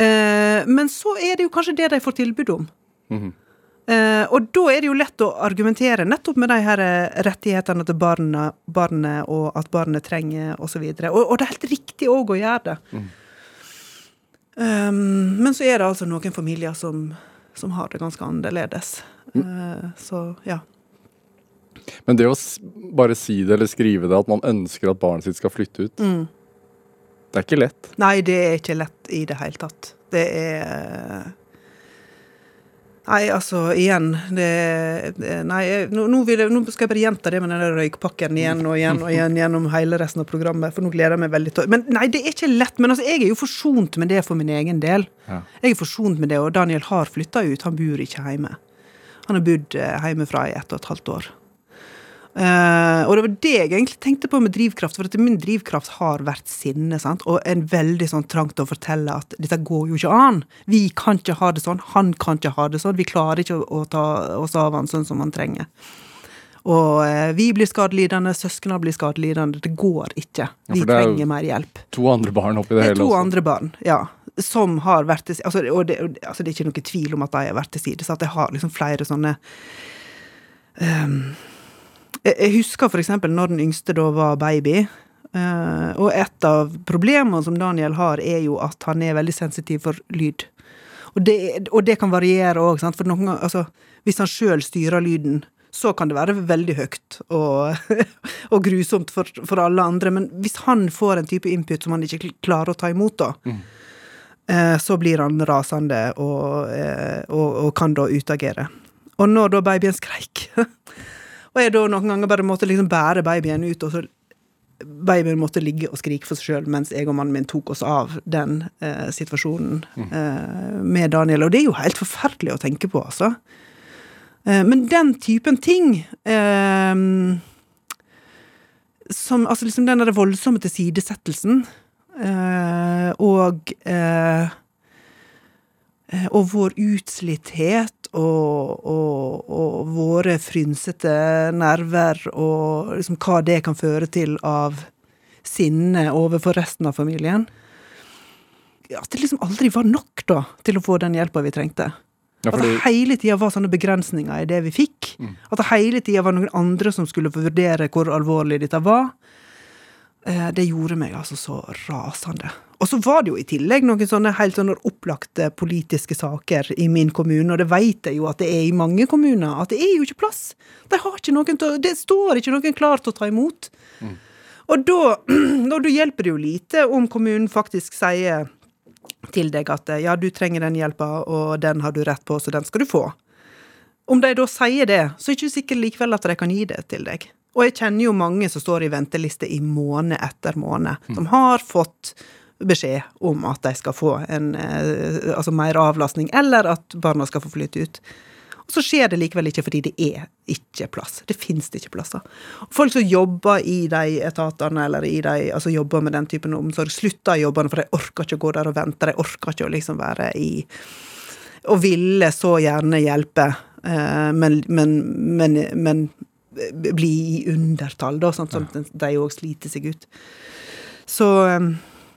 Eh, men så er det jo kanskje det de får tilbud om. Eh, og da er det jo lett å argumentere nettopp med de her eh, rettighetene til barna, barnet, og at barnet trenger, osv. Og, så og, og det er helt riktig òg å gjøre det. Um, men så er det altså noen familier som, som har det ganske annerledes. Eh, så ja. Men det å bare si det eller skrive det, at man ønsker at barnet sitt skal flytte ut, Mm. det er ikke lett. Nei, det er ikke lett i det hele tatt. Det er Nei, altså, igjen det, Nei, nå, nå, jeg, nå skal jeg bare gjenta det med den røykpakken igjen og igjen og igjen gjennom hele resten av programmet, for nå gleder jeg meg veldig til Men nei, det er ikke lett. Men altså, jeg er jo forsont med det for min egen del. Ja. Jeg er forsont med det, og Daniel har flytta ut. Han bor ikke hjemme. Han har bodd eh, hjemmefra i ett og et halvt år. Eh, og det var det jeg egentlig tenkte på med drivkraft, for at min drivkraft har vært sinne. sant? Og en veldig sånn trang til å fortelle at dette går jo ikke an. Vi kan ikke ha det sånn, han kan ikke ha det sånn. Vi klarer ikke å, å ta oss av han sånn som han trenger. Og uh, vi blir skadelidende, søsknene blir skadelidende. Det går ikke. Vi jo- trenger mer hjelp. To andre barn oppi det Det hele to også. andre barn, ja. Som har vært til altså, og det, altså, det er ikke noe tvil om at de har vært til side. Så at jeg har liksom flere sånne ehm, jeg, husker eksempel når den yngste da var baby. eh, og et av problemene som Daniel har, er jo at han er veldig sensitiv for lyd. Og det, og det kan variere òg, for noen altså, Hvis han sjøl styrer lyden, så kan det være veldig høyt og, [laughs] og grusomt for, for alle andre. Men hvis han får en type input som han ikke klarer å ta imot, da, mm. så blir han rasende og, eh, og, og kan da utagere. Og når da babyen skreik, [laughs] og jeg da noen ganger bare måtte liksom bære babyen ut, og så babyen måtte ligge og skrike for seg sjøl mens jeg og mannen min tok oss av den eh, situasjonen eh, med Daniel. Og det er jo helt forferdelig å tenke på, altså. Eh, men den typen ting eh, som, altså liksom den der voldsomme tilsidesettelsen eh, og eh, eh, og vår utslitthet og, og, og våre frynsete nerver og liksom hva det kan føre til av sinne overfor resten av familien. At det liksom aldri var nok da, til å få den hjelpa vi trengte. Ja, At det hele tida var sånne begrensninger i det vi fikk. At det hele tida var noen andre som skulle få vurdere hvor alvorlig dette var. Eh, Det gjorde meg altså så rasende. Og så var det jo i tillegg noen sånne helt sånne opplagte politiske saker i min kommune, og det vet jeg jo at det er i mange kommuner, at det er jo ikke plass. De har ikke noen til, Det står ikke noen klar til å ta imot. Og da, [clears throat] og da hjelper det jo lite om kommunen faktisk sier til deg at ja, du trenger den hjelpa, og den har du rett på, så den skal du få. Om de da sier det, så er det ikke sikkert likevel at de kan gi det til deg. Og jeg kjenner jo mange som står i venteliste i måned etter måned, som har fått beskjed om at de skal få en, eh, altså mer avlastning, eller at barna skal få flytte ut. Og så skjer det likevel ikke fordi det er ikke plass. Det fins ikke plasser. Folk som jobber i de etatene, eller i de, altså jobber med den typen omsorg, slutter i jobbene for de orker ikke å gå der og vente. De orker ikke å liksom være i Og ville så gjerne hjelpe, eh, men, men, men, men bli i undertall, da, sånn som de òg sliter seg ut. Så eh,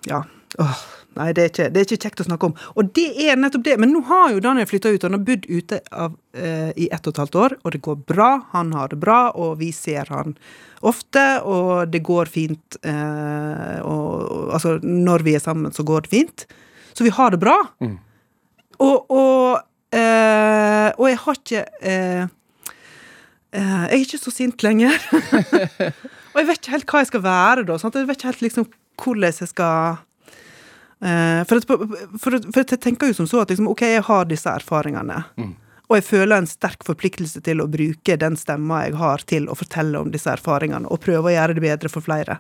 ja. Åh, Nei, det er, ikke, det er ikke kjekt å snakke om. Og det er nettopp det. Men nå har jo Daniel flytta ut. Han har bodd ute av, eh, i ett og et halvt år, og det går bra. Han har det bra, og vi ser han ofte, og det går fint. Eh, og, altså, når vi er sammen, så går det fint. Så vi har det bra. Og, og, eh, og jeg har ikke eh, eh, Jeg er ikke så sint lenger. [laughs] og jeg vet ikke helt hva jeg skal være da. Sant? Jeg vet ikke helt liksom hvordan jeg skal eh, for, at, for, at- for at jeg tenker jo som så at liksom, ok, jeg har disse erfaringene. Og jeg føler en sterk forpliktelse til å bruke den stemma jeg har, til å fortelle om disse erfaringene, og prøve å gjøre det bedre for flere.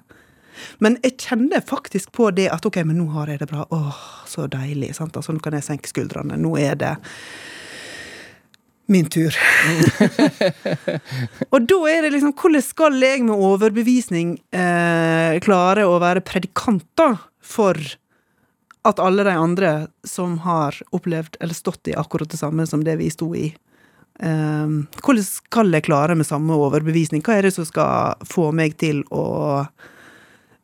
Men jeg kjenner faktisk på det at ok, men nå har jeg det bra. Åh, så deilig. sant? Altså, nå kan jeg senke skuldrene. Nå er det min tur. [laughs] og da er det liksom Hvordan skal jeg med overbevisning eh, klare å være predikanter for at alle de andre som har opplevd eller stått i akkurat det samme som det vi sto i eh, Hvordan skal jeg klare med samme overbevisning? Hva er det som skal få meg til å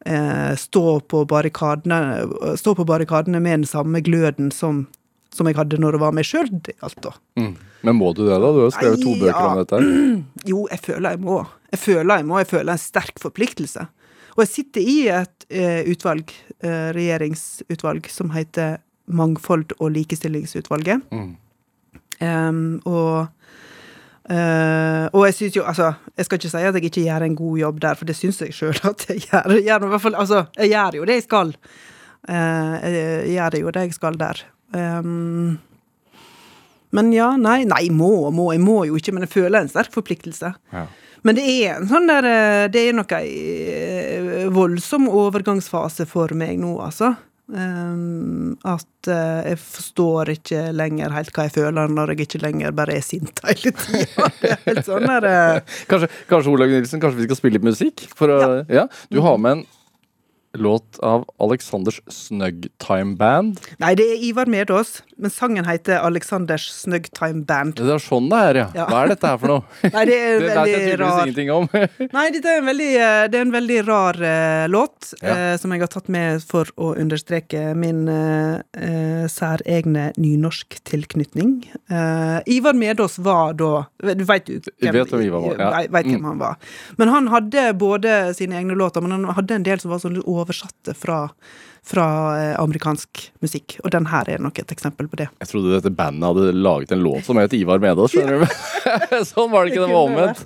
eh, stå, på stå på barrikadene med den samme gløden som, som jeg hadde når det var meg sjøl det gjaldt, da? Mm. Men må du det, da? Du har jo skrevet to bøker ja. om dette. [clears throat] Jo, jeg føler jeg må. Jeg føler jeg må. Jeg føler en sterk forpliktelse. Og jeg sitter i et eh, utvalg, eh, regjeringsutvalg, som heter Mangfold- og likestillingsutvalget. Mm. Um, og Uh, og jeg syns jo Altså, jeg skal ikke si at jeg ikke gjør en god jobb der, for det syns jeg sjøl at jeg gjør. Jeg gjør, fall, altså, jeg gjør jo det jeg skal. Uh, jeg gjør jo det jeg skal der. Em, men ja, nei, nei, må og må. Jeg må jo ikke, men jeg føler en sterk forpliktelse. Ja. Men det er en sånn der eh, Det er nok ei eh, voldsom overgangsfase for meg nå, altså. Um, at uh, jeg forstår ikke lenger helt hva jeg føler når jeg ikke lenger bare er sint hele tida. [laughs] Sånn der eh, Kanskje, kanskje Olaug Nilsen, kanskje vi skal spille litt musikk? For å, ja. Du har med en låt av Aleksanders Snugtime Band. Nei, det er Ivar Medås, men sangen heter Aleksanders Snugtime Band. Det er sånn det er, ja. Ja. Hva er dette her for noe? [laughs] Nei, det er [laughs] Det jeg veldig rar ingenting om. [laughs] Nei, dette er en veldig, eh, det er en veldig rar uh, låt, Ja. uh, som jeg har tatt med for å understreke min uh, særegne nynorsktilknytning. Uh, Ivar Medås var da Du veit jo hvem, vet hvem Ivar var, ja. Vet hvem Mm. han var. Men han hadde både sine egne låter, men han hadde en del som var sånn oversatte fra, fra eh, amerikansk musikk. Og den her er nok et eksempel på det. Jeg trodde dette bandet hadde laget en låt som het Ivar Medås. skjønner du? [laughs] sånn var det ikke, det var omvendt.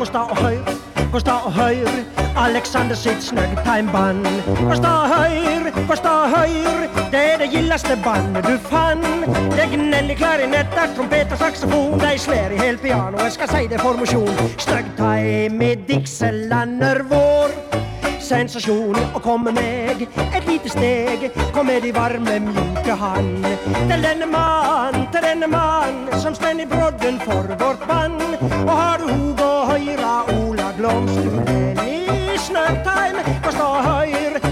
Gå sta og høyr, gå sta og høyr Alexander sitt sta og høyr, og høyr Det er det gildeste bandet du fann. Det er gnell i klarinetter, trompet og saksofon. De slår i helt piano, jeg skal si det for mosjon Snøggtime i Dixelander vår Sensasjon å komme meg et lite steg. Kom med de varme, mjuke hand. Til denne mann, til denne mann Som stend i brodden for vårt band. Og har du hog å høyra Ola Glomstulen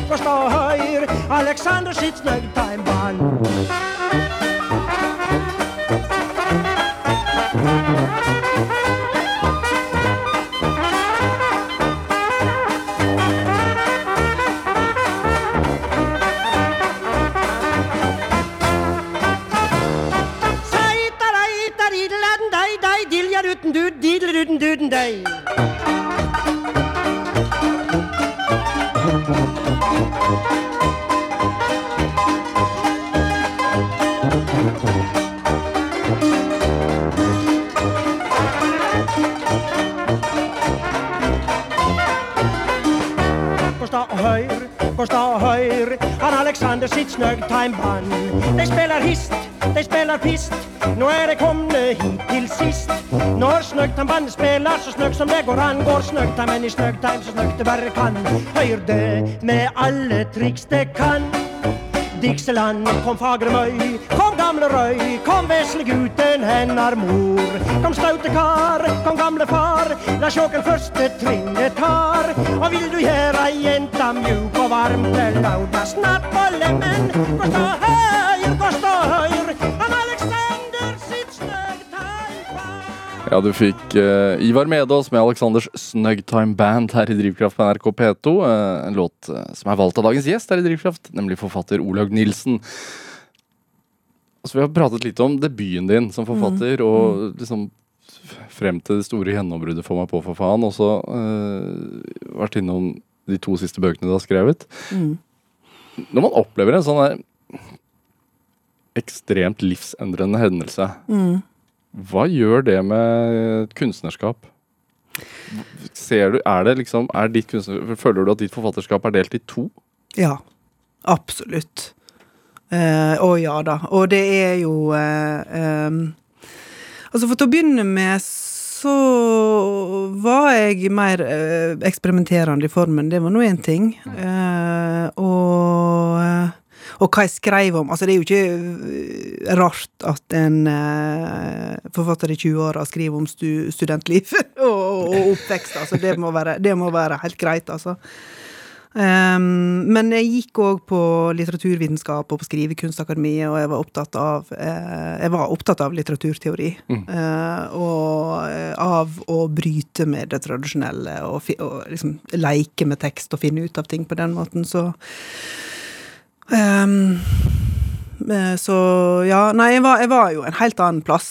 Gå stå høyr, Alexander sitt snøgtime-band Sai-ta-dei-ta-di-la-den-dei-dei, dilja-duten-dut, didle-duten-duten-dei. Gå sta og Alexander sitt snøggtimeband De spiller hist, de spiller pist Nå er det kommet hit til sist. Når snøggtimebandet spiller så snøgt som det går an. Går snøggtimen i snøggtime så snøgt det bare kan. Høyr det med alle triks det kan. Dixeland, kom fagre møy, kom gamle røy, kom vesle gutten hennar mor. Kom staute kar, kom gamle far, la sjåken første trinnet tar. Og vil du gjera jenta mjuk og varm? Til lauda snapp på lemmen, gå stå høyr, gå stå høyr, Ja, du fikk uh, Ivar Medås med Aleksanders Snugtime Band her i Drivkraft på NRK P2. Uh, en låt uh, som er valgt av dagens gjest her i Drivkraft, nemlig forfatter Olaug Nilsen. Altså, vi har pratet litt om debuten din som forfatter, og liksom frem til det store gjennombruddet for meg på for faen. Og så vært innom de to siste bøkene du har skrevet. Mm. Når man opplever en sånn der ekstremt livsendrende hendelse, Mm. Hva gjør det med kunstnerskap? Ser du, er det liksom, er ditt kunstner, Føler du at ditt forfatterskap er delt i to? Ja, absolutt. Eh, Å ja da. Og det er jo eh, eh, Altså, for til å begynne med så var jeg mer eh, eksperimenterende i formen. Det var nå én ting. Eh, og og hva jeg skrev om. Altså, det er jo ikke øh, rart at en eh, forfatter i 20-åra skriver om stu, studentliv [laughs] og, og oppvekst. Altså, det må, være, det må være helt greit, altså. Um, men jeg gikk òg på litteraturvitenskap og på Skrivekunstakademiet, og jeg var opptatt av, eh, var opptatt av litteraturteori. Eh, og eh, av å bryte med det tradisjonelle og, og liksom leke med tekst og finne ut av ting på den måten, så Eh, så ja, nei, jeg var, jeg var jo en helt annen plass.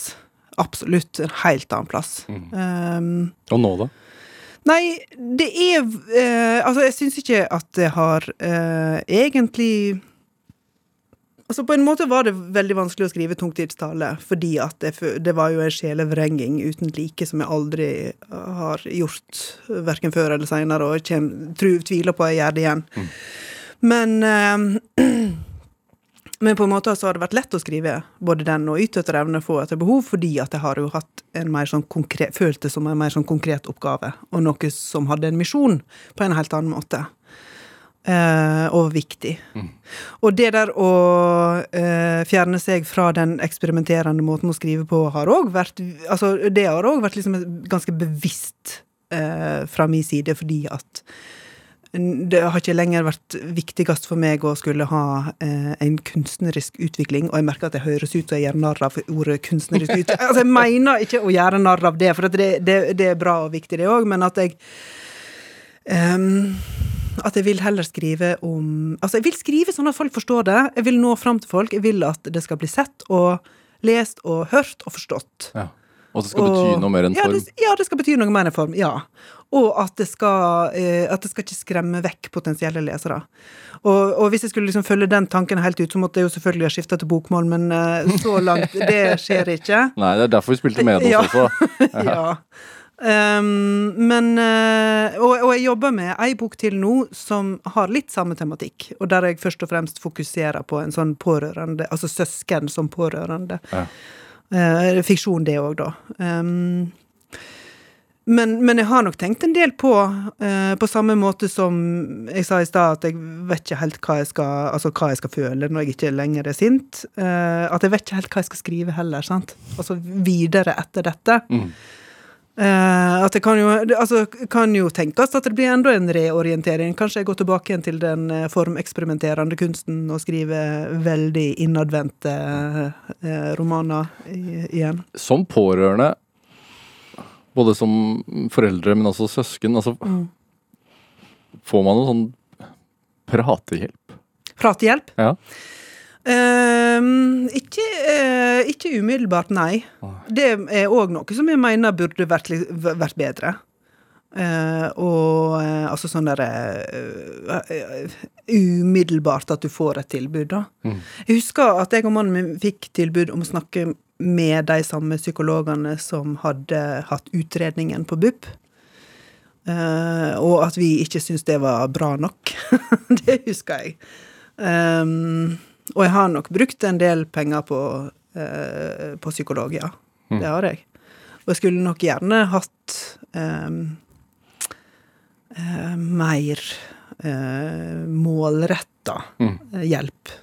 Absolutt en helt annen plass. Ehm, Og nå, da? nei, det er eh, Altså, jeg syns ikke at det har eh, egentlig Altså, På en måte var det veldig vanskelig å skrive tungtidstale, fordi at det, det var jo en sjelevrenging uten like som jeg aldri har gjort, verken før eller seinere, og jeg tviler på at jeg gjør det igjen. Men eh, [clears throat] Men på en måte så har det vært lett å skrive både den og Yt etter evne, få etter behov, fordi at jeg har jo hatt en mer sånn konkret, følt det som en mer sånn konkret oppgave, og noe som hadde en misjon på en helt annen måte. Eh, og viktig. Og det der å eh, fjerne seg fra den eksperimenterende måten å skrive på, har òg vært Altså, det har òg vært liksom ganske bevisst eh, fra min side, fordi at det har ikke lenger vært viktigst for meg å skulle ha eh, en kunstnerisk utvikling, og jeg merker at det høres ut som jeg gjør narr av ordet kunstnerisk utvikling. [laughs] Altså, jeg mener ikke å gjøre narr av det, for at det, det, det er bra og viktig, det òg, men at jeg um, At jeg vil heller skrive om Altså, jeg vil skrive sånn at folk forstår det. Jeg vil nå fram til folk. Jeg vil at det skal bli sett og lest og hørt og forstått. Ja. Og det skal bety noe mer enn ja, form? Det, ja, det skal bety noe mer enn form. Ja. Og at det skal, eh, at det skal ikke skremme vekk potensielle lesere. Og, og hvis jeg skulle liksom følge den tanken helt ut, så måtte jeg jo selvfølgelig ha skifta til bokmål, men eh, så langt [laughs] Det skjer ikke. Nei, det er derfor vi spilte med oss Ja. også. [laughs] ja. Um, men eh, og, og jeg jobber med ei bok til nå som har litt samme tematikk, og der jeg først og fremst fokuserer på en sånn pårørende, altså søsken som pårørende. Ja. Eh, fiksjon, det òg, da. Um, men, men jeg har nok tenkt en del på, eh, på samme måte som jeg sa i stad, at jeg vet ikke helt hva jeg skal, altså hva jeg skal føle når jeg ikke lenger er sint. Eh, at jeg vet ikke helt hva jeg skal skrive heller, sant. Altså videre etter dette. Mm. Eh, at det kan jo, altså, kan jo tenkes at det blir enda en reorientering. Kanskje jeg går tilbake igjen til den eh, formeksperimenterende kunsten og skriver veldig innadvendte uh, romaner i, igjen. Som pårørende, både som foreldre, men også søsken, altså Får man noe sånn pratehjelp? Pratehjelp? Ja. Ehm, ikke, eh, ikke umiddelbart, nei. Det er òg noe som jeg mener burde vært, vært bedre. Uh, og uh, altså sånn derre Umiddelbart at du får et tilbud, da. Jeg husker at jeg og mannen min fikk tilbud om å snakke med de samme psykologene som hadde hatt utredningen på BUP. Og at vi ikke syntes det var bra nok. [laughs] det husker jeg. Um, og jeg har nok brukt en del penger på, eh, på psykolog, ja. Det har jeg. Og jeg skulle nok gjerne hatt eh, eh, mer eh, målretta mm. hjelp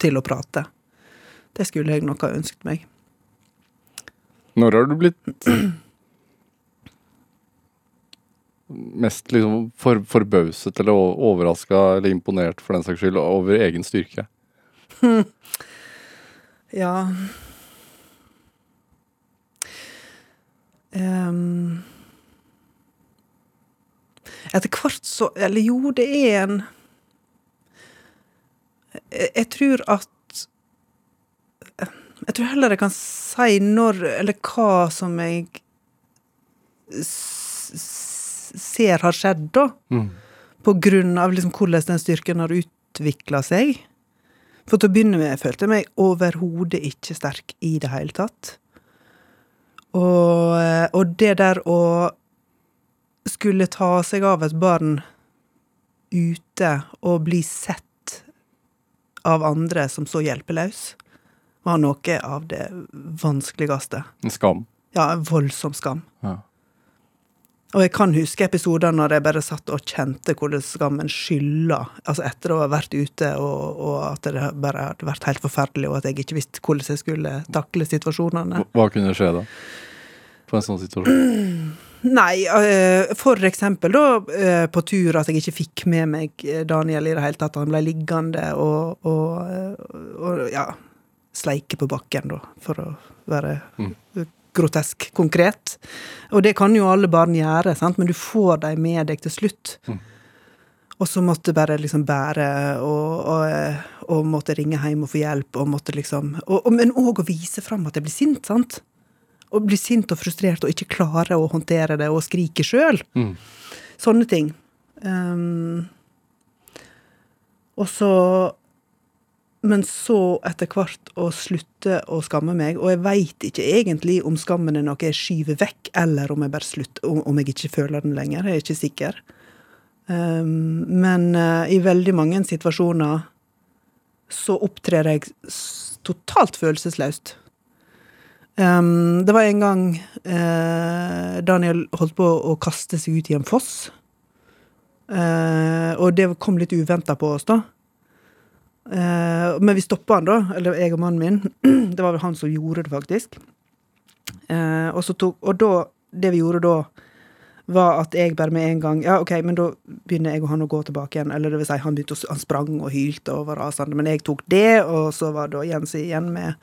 til å prate. Det skulle jeg nok ha ønsket meg. Når har du blitt mest liksom for, forbauset eller overraska eller imponert for den saks skyld over egen styrke? [laughs] Ja um. Etter hvert så Eller jo, det er en jeg, jeg tror at Jeg tror heller jeg kan si når eller hva som jeg ser har skjedd, da. Mm. På grunn av liksom hvordan den styrken har utvikla seg. For til å begynne med følte jeg meg overhodet ikke sterk i det hele tatt. Og, eh, og det der å skulle ta seg av et barn ute og bli sett av andre som så hjelpeløs, var noe av det vanskeligste. En skam. Ja, en voldsom skam. Ja. Og jeg kan huske episoder når jeg bare satt og kjente hvordan skammen skylla. Altså etter å ha vært ute, og, og at det bare hadde vært helt forferdelig, og at jeg ikke visste hvordan jeg skulle takle situasjonene. Hva- Hva kunne skje da? På en sånn situasjon? [clears throat] Nei, eh, for eksempel da eh, på tur at jeg ikke fikk med meg eh, Daniel i det hele tatt. Han ble liggende og, og, og ja, sleike på bakken, da, for å være grotesk konkret. Og det kan jo alle barn gjøre, sant? men du får dem med deg til slutt. Og så måtte bare liksom bære og, og, og måtte ringe hjem og få hjelp, og måtte liksom og, Men òg å vise fram at jeg blir sint, sant? Og blir sint og frustrert og ikke klarer å håndtere det og skrike sjøl. Mm. Sånne ting. Um, og så Men så etter hvert å slutte å skamme meg, og jeg veit ikke egentlig om skammen er noe jeg skyver vekk, eller om jeg bare slutter, om, jeg ikke føler den lenger. Jeg er ikke sikker. Um, men uh, i veldig mange situasjoner så opptrer jeg totalt følelsesløst. Um, det var en gang uh, Daniel holdt på å kaste seg ut i en foss. Uh, og det kom litt uventa på oss, da. Eh, men vi stoppa han, da. Eller jeg og mannen min. [clears throat] det var vel han som gjorde det, faktisk. Eh, og, tok, og da, det vi gjorde da, var at jeg bare med en gang Ja, OK, men da begynner jeg og han å gå tilbake igjen. Eller det vil si, han begynte han sprang og hylte og var rasende. Men jeg tok det, og så var da Jens igjen med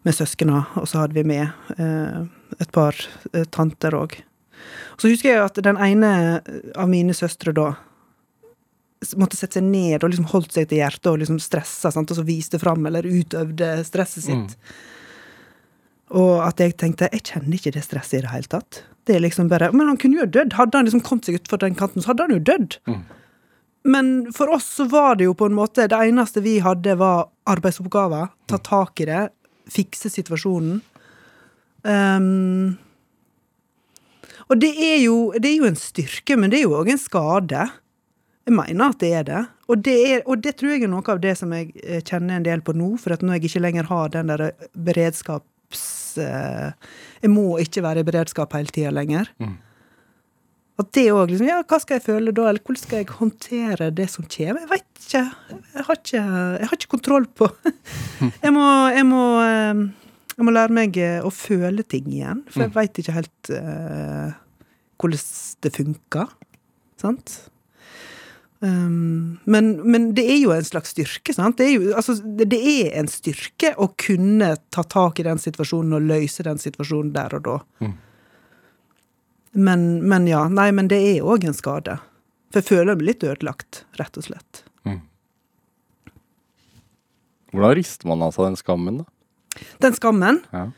med søskena, og så hadde vi med eh, et par tanter òg. Så husker jeg at den ene av mine søstre da måtte sette seg ned og liksom holdt seg til hjertet og liksom stressa, sant? og så viste fram eller utøvde stresset sitt. Og at jeg tenkte jeg kjenner ikke det stresset i det hele tatt. Det er liksom bare, Men han kunne jo dødd. Hadde han liksom kommet seg utfor den kanten, så hadde han jo dødd. Men for oss så var det jo på en måte Det eneste vi hadde, var arbeidsoppgaver. Ta tak i det. Fikse situasjonen. Um, og det er, jo, det er jo en styrke, men det er jo òg en skade. Jeg mener at det er det. Og det, er, og det tror jeg er noe av det som jeg eh, kjenner en del på nå, for at når jeg ikke lenger har den der beredskaps... eh, Jeg må ikke være i beredskap hele tida lenger. At det òg liksom Ja, hva skal jeg føle da, eller hvordan skal jeg håndtere det som kommer? Jeg veit ikke. Jeg har ikke, jeg har ikke kontroll på [laughs] Jeg må, jeg må, eh, jeg må lære meg eh, å føle ting igjen, for jeg veit ikke helt uh, hvordan det funker. Sant? Um, men, men det er jo en slags styrke, sant? Det er, jo, altså, det, er en styrke å kunne ta tak i den situasjonen og løse den situasjonen der og da. Men, men ja, nei, men det er òg en skade. For jeg føler meg litt ødelagt, rett og slett. Hvordan rister man av seg den skammen, da? Den skammen Ja.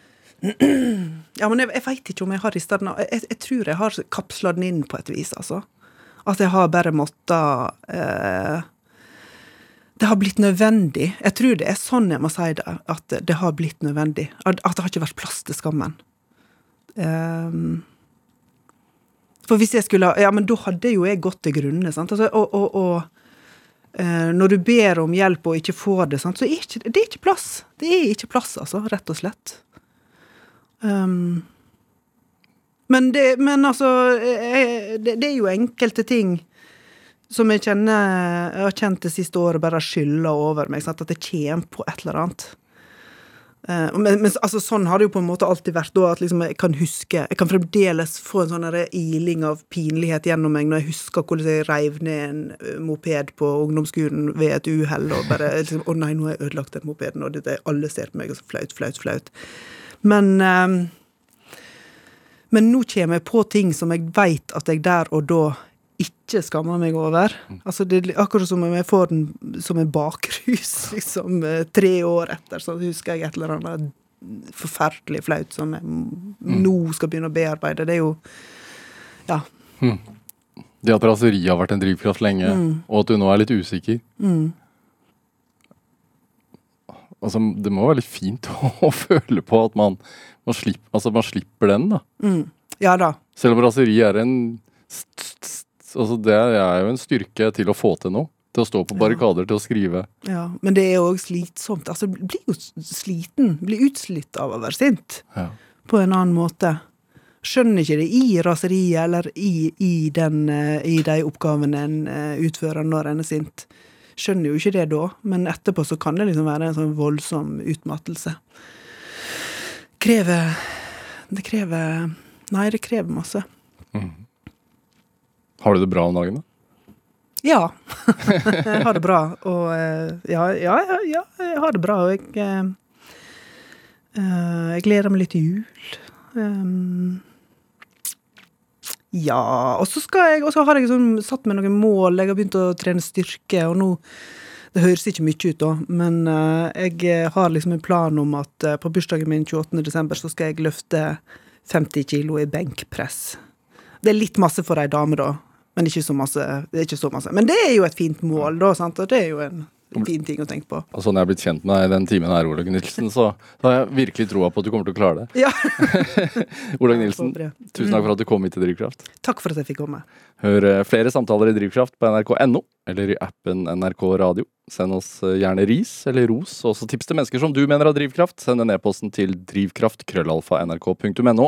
[clears throat] Ja, men jeg, jeg veit ikke om jeg har rista den av. Jeg, jeg tror jeg har kapsla den inn på et vis, altså. At jeg har bare måttet eh, Det har blitt nødvendig. Jeg tror det er sånn jeg må si det. At det har blitt nødvendig. At, det har ikke vært plass til skammen. Ehm, for hvis jeg skulle Ja, men da hadde jo jeg gått til grunne, sant. Altså, og, og, og eh, når du ber om hjelp og ikke får det, sant, så er ikke, det er ikke plass. Det er ikke plass, altså, rett og slett. Um, men, det, men altså det, det er jo enkelte ting som jeg kjenner Jeg har kjent det siste året bare skyller over meg. Sant? At det kommer på et eller annet. Eh, men, men altså, sånn har det jo på en måte alltid vært. Da, at liksom jeg kan huske Jeg kan fremdeles få en sånn iling av pinlighet gjennom meg når jeg husker hvordan jeg reiv ned en eh, moped på ungdomsskolen ved et uhell. Og bare liksom, 'Å nei, nå har jeg ødelagt den mopeden', og det, alle ser på meg, og så flaut, flaut, flaut. Men, eh, Men nå kommer jeg på ting som jeg veit at jeg der og da ikke skammer meg over. Altså det er Akkurat som om jeg får den som en bakrus [laughs] liksom eh, tre år etter. Så husker jeg et eller annet forferdelig flaut som jeg nå skal begynne å bearbeide. Det er jo Ja. Det at raseriet har vært en drivkraft lenge, og at du nå er litt usikker. Altså, det må være litt fint [laughs] å, føle på at man, man, slipper, altså, man slipper den, da. Ja da. Selv om raseri er en Altså, det er jo en styrke til å få til noe. Til å stå på barrikader, til å skrive. Ja, men det er jo òg slitsomt. Altså, bli blir jo sliten. Blir utslitt av å være sint. Ja. På en annen måte. Skjønner ikke det i raseriet eller i, i, den, eh, i de oppgavene en eh, utfører når en er sint. Skjønner jo ikke det da, men etterpå så kan det liksom være en sånn voldsom utmattelse. Krever Det krever Nei, det krever masse. Har du det bra om dagen, da? Ja. [laughs] jeg har det bra. Og eh, ja, ja, ja, ja, jeg har det bra. Og jeg eh, eh, Jeg gleder meg litt til jul. Um, ja, og så jeg Og så har jeg sånn, satt meg noen mål. Jeg har begynt å trene styrke, og nå Det høres ikke mye ut, da, men uh, jeg har liksom en plan om at uh, på bursdagen min 28. desember så skal jeg løfte 50 kilo i benkpress. Det er litt masse for ei dame, da. Men ikke så masse. Det er ikke så masse. Men det er jo et fint mål, da. sant? Og det er jo en fin ting å tenke på. Og sånn jeg har blitt kjent med deg i den timen her, Olaug Nilsen, så, så har jeg virkelig troa på at du kommer til å klare det. Ja. Olaug Nilsen, tusen takk for at du kom hit til Drivkraft. Takk for at jeg fikk komme. Hør eh, flere samtaler i Drivkraft på nrk.no eller i appen NRK Radio. Send oss eh, gjerne ris eller ros, og også tips til mennesker som du mener har drivkraft. Send en e-posten til drivkraft.krøllalfa.nrk.no.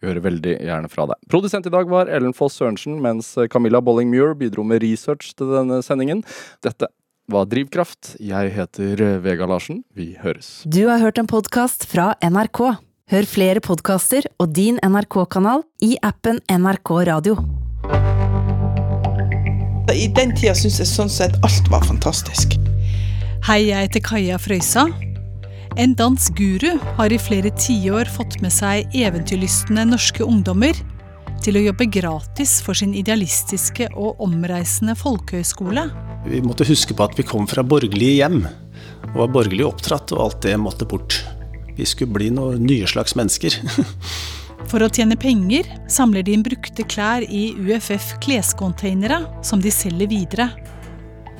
Vi hører veldig gjerne fra deg. Produsent i dag var Ellen Foss Sørensen, mens Camilla Bolling-Muir bidro med research til denne sendingen. Dette var Drivkraft. Jeg heter eh, Vega Larsen. Vi høres. Du har hørt en podkast fra NRK. Hør flere podkaster og din NRK-kanal i appen NRK Radio. I den tida syns jeg sånn sett alt var fantastisk. Hei, jeg heter Kaja Frøysa. En dansguru har i flere tiår fått med seg eventyrlystne norske ungdommer til å jobbe gratis for sin idealistiske og omreisende folkehøyskole. Vi måtte huske på at vi kom fra borgerlige hjem, og var borgerlig oppdratt, og alt det måtte bort. Vi skulle bli noen nye slags mennesker. [laughs] For å tjene penger samler de inn brukte klær i UFF klescontainere, som de selger videre.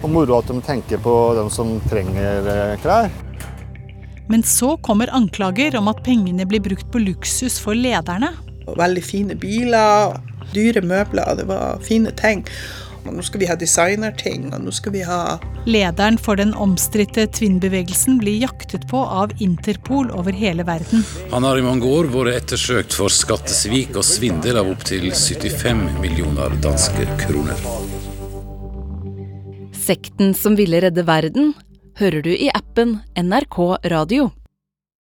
Og moro at de tenker på dem som trenger eh, klær. Men så kommer anklager om at pengene blir brukt på luksus for lederne. Og veldig fine biler, dyre møbler, det var fine ting. Og nå skal vi ha designerting, og nå skal vi ha Lederen for den omstridte Twin-bevegelsen blir jaktet på av Interpol over hele verden. Han har i mange år vært ettersøkt for skattesvik og svindel av opptil 75 millioner danske kroner. Sekten som ville redde verden hører du i appen NRK Radio.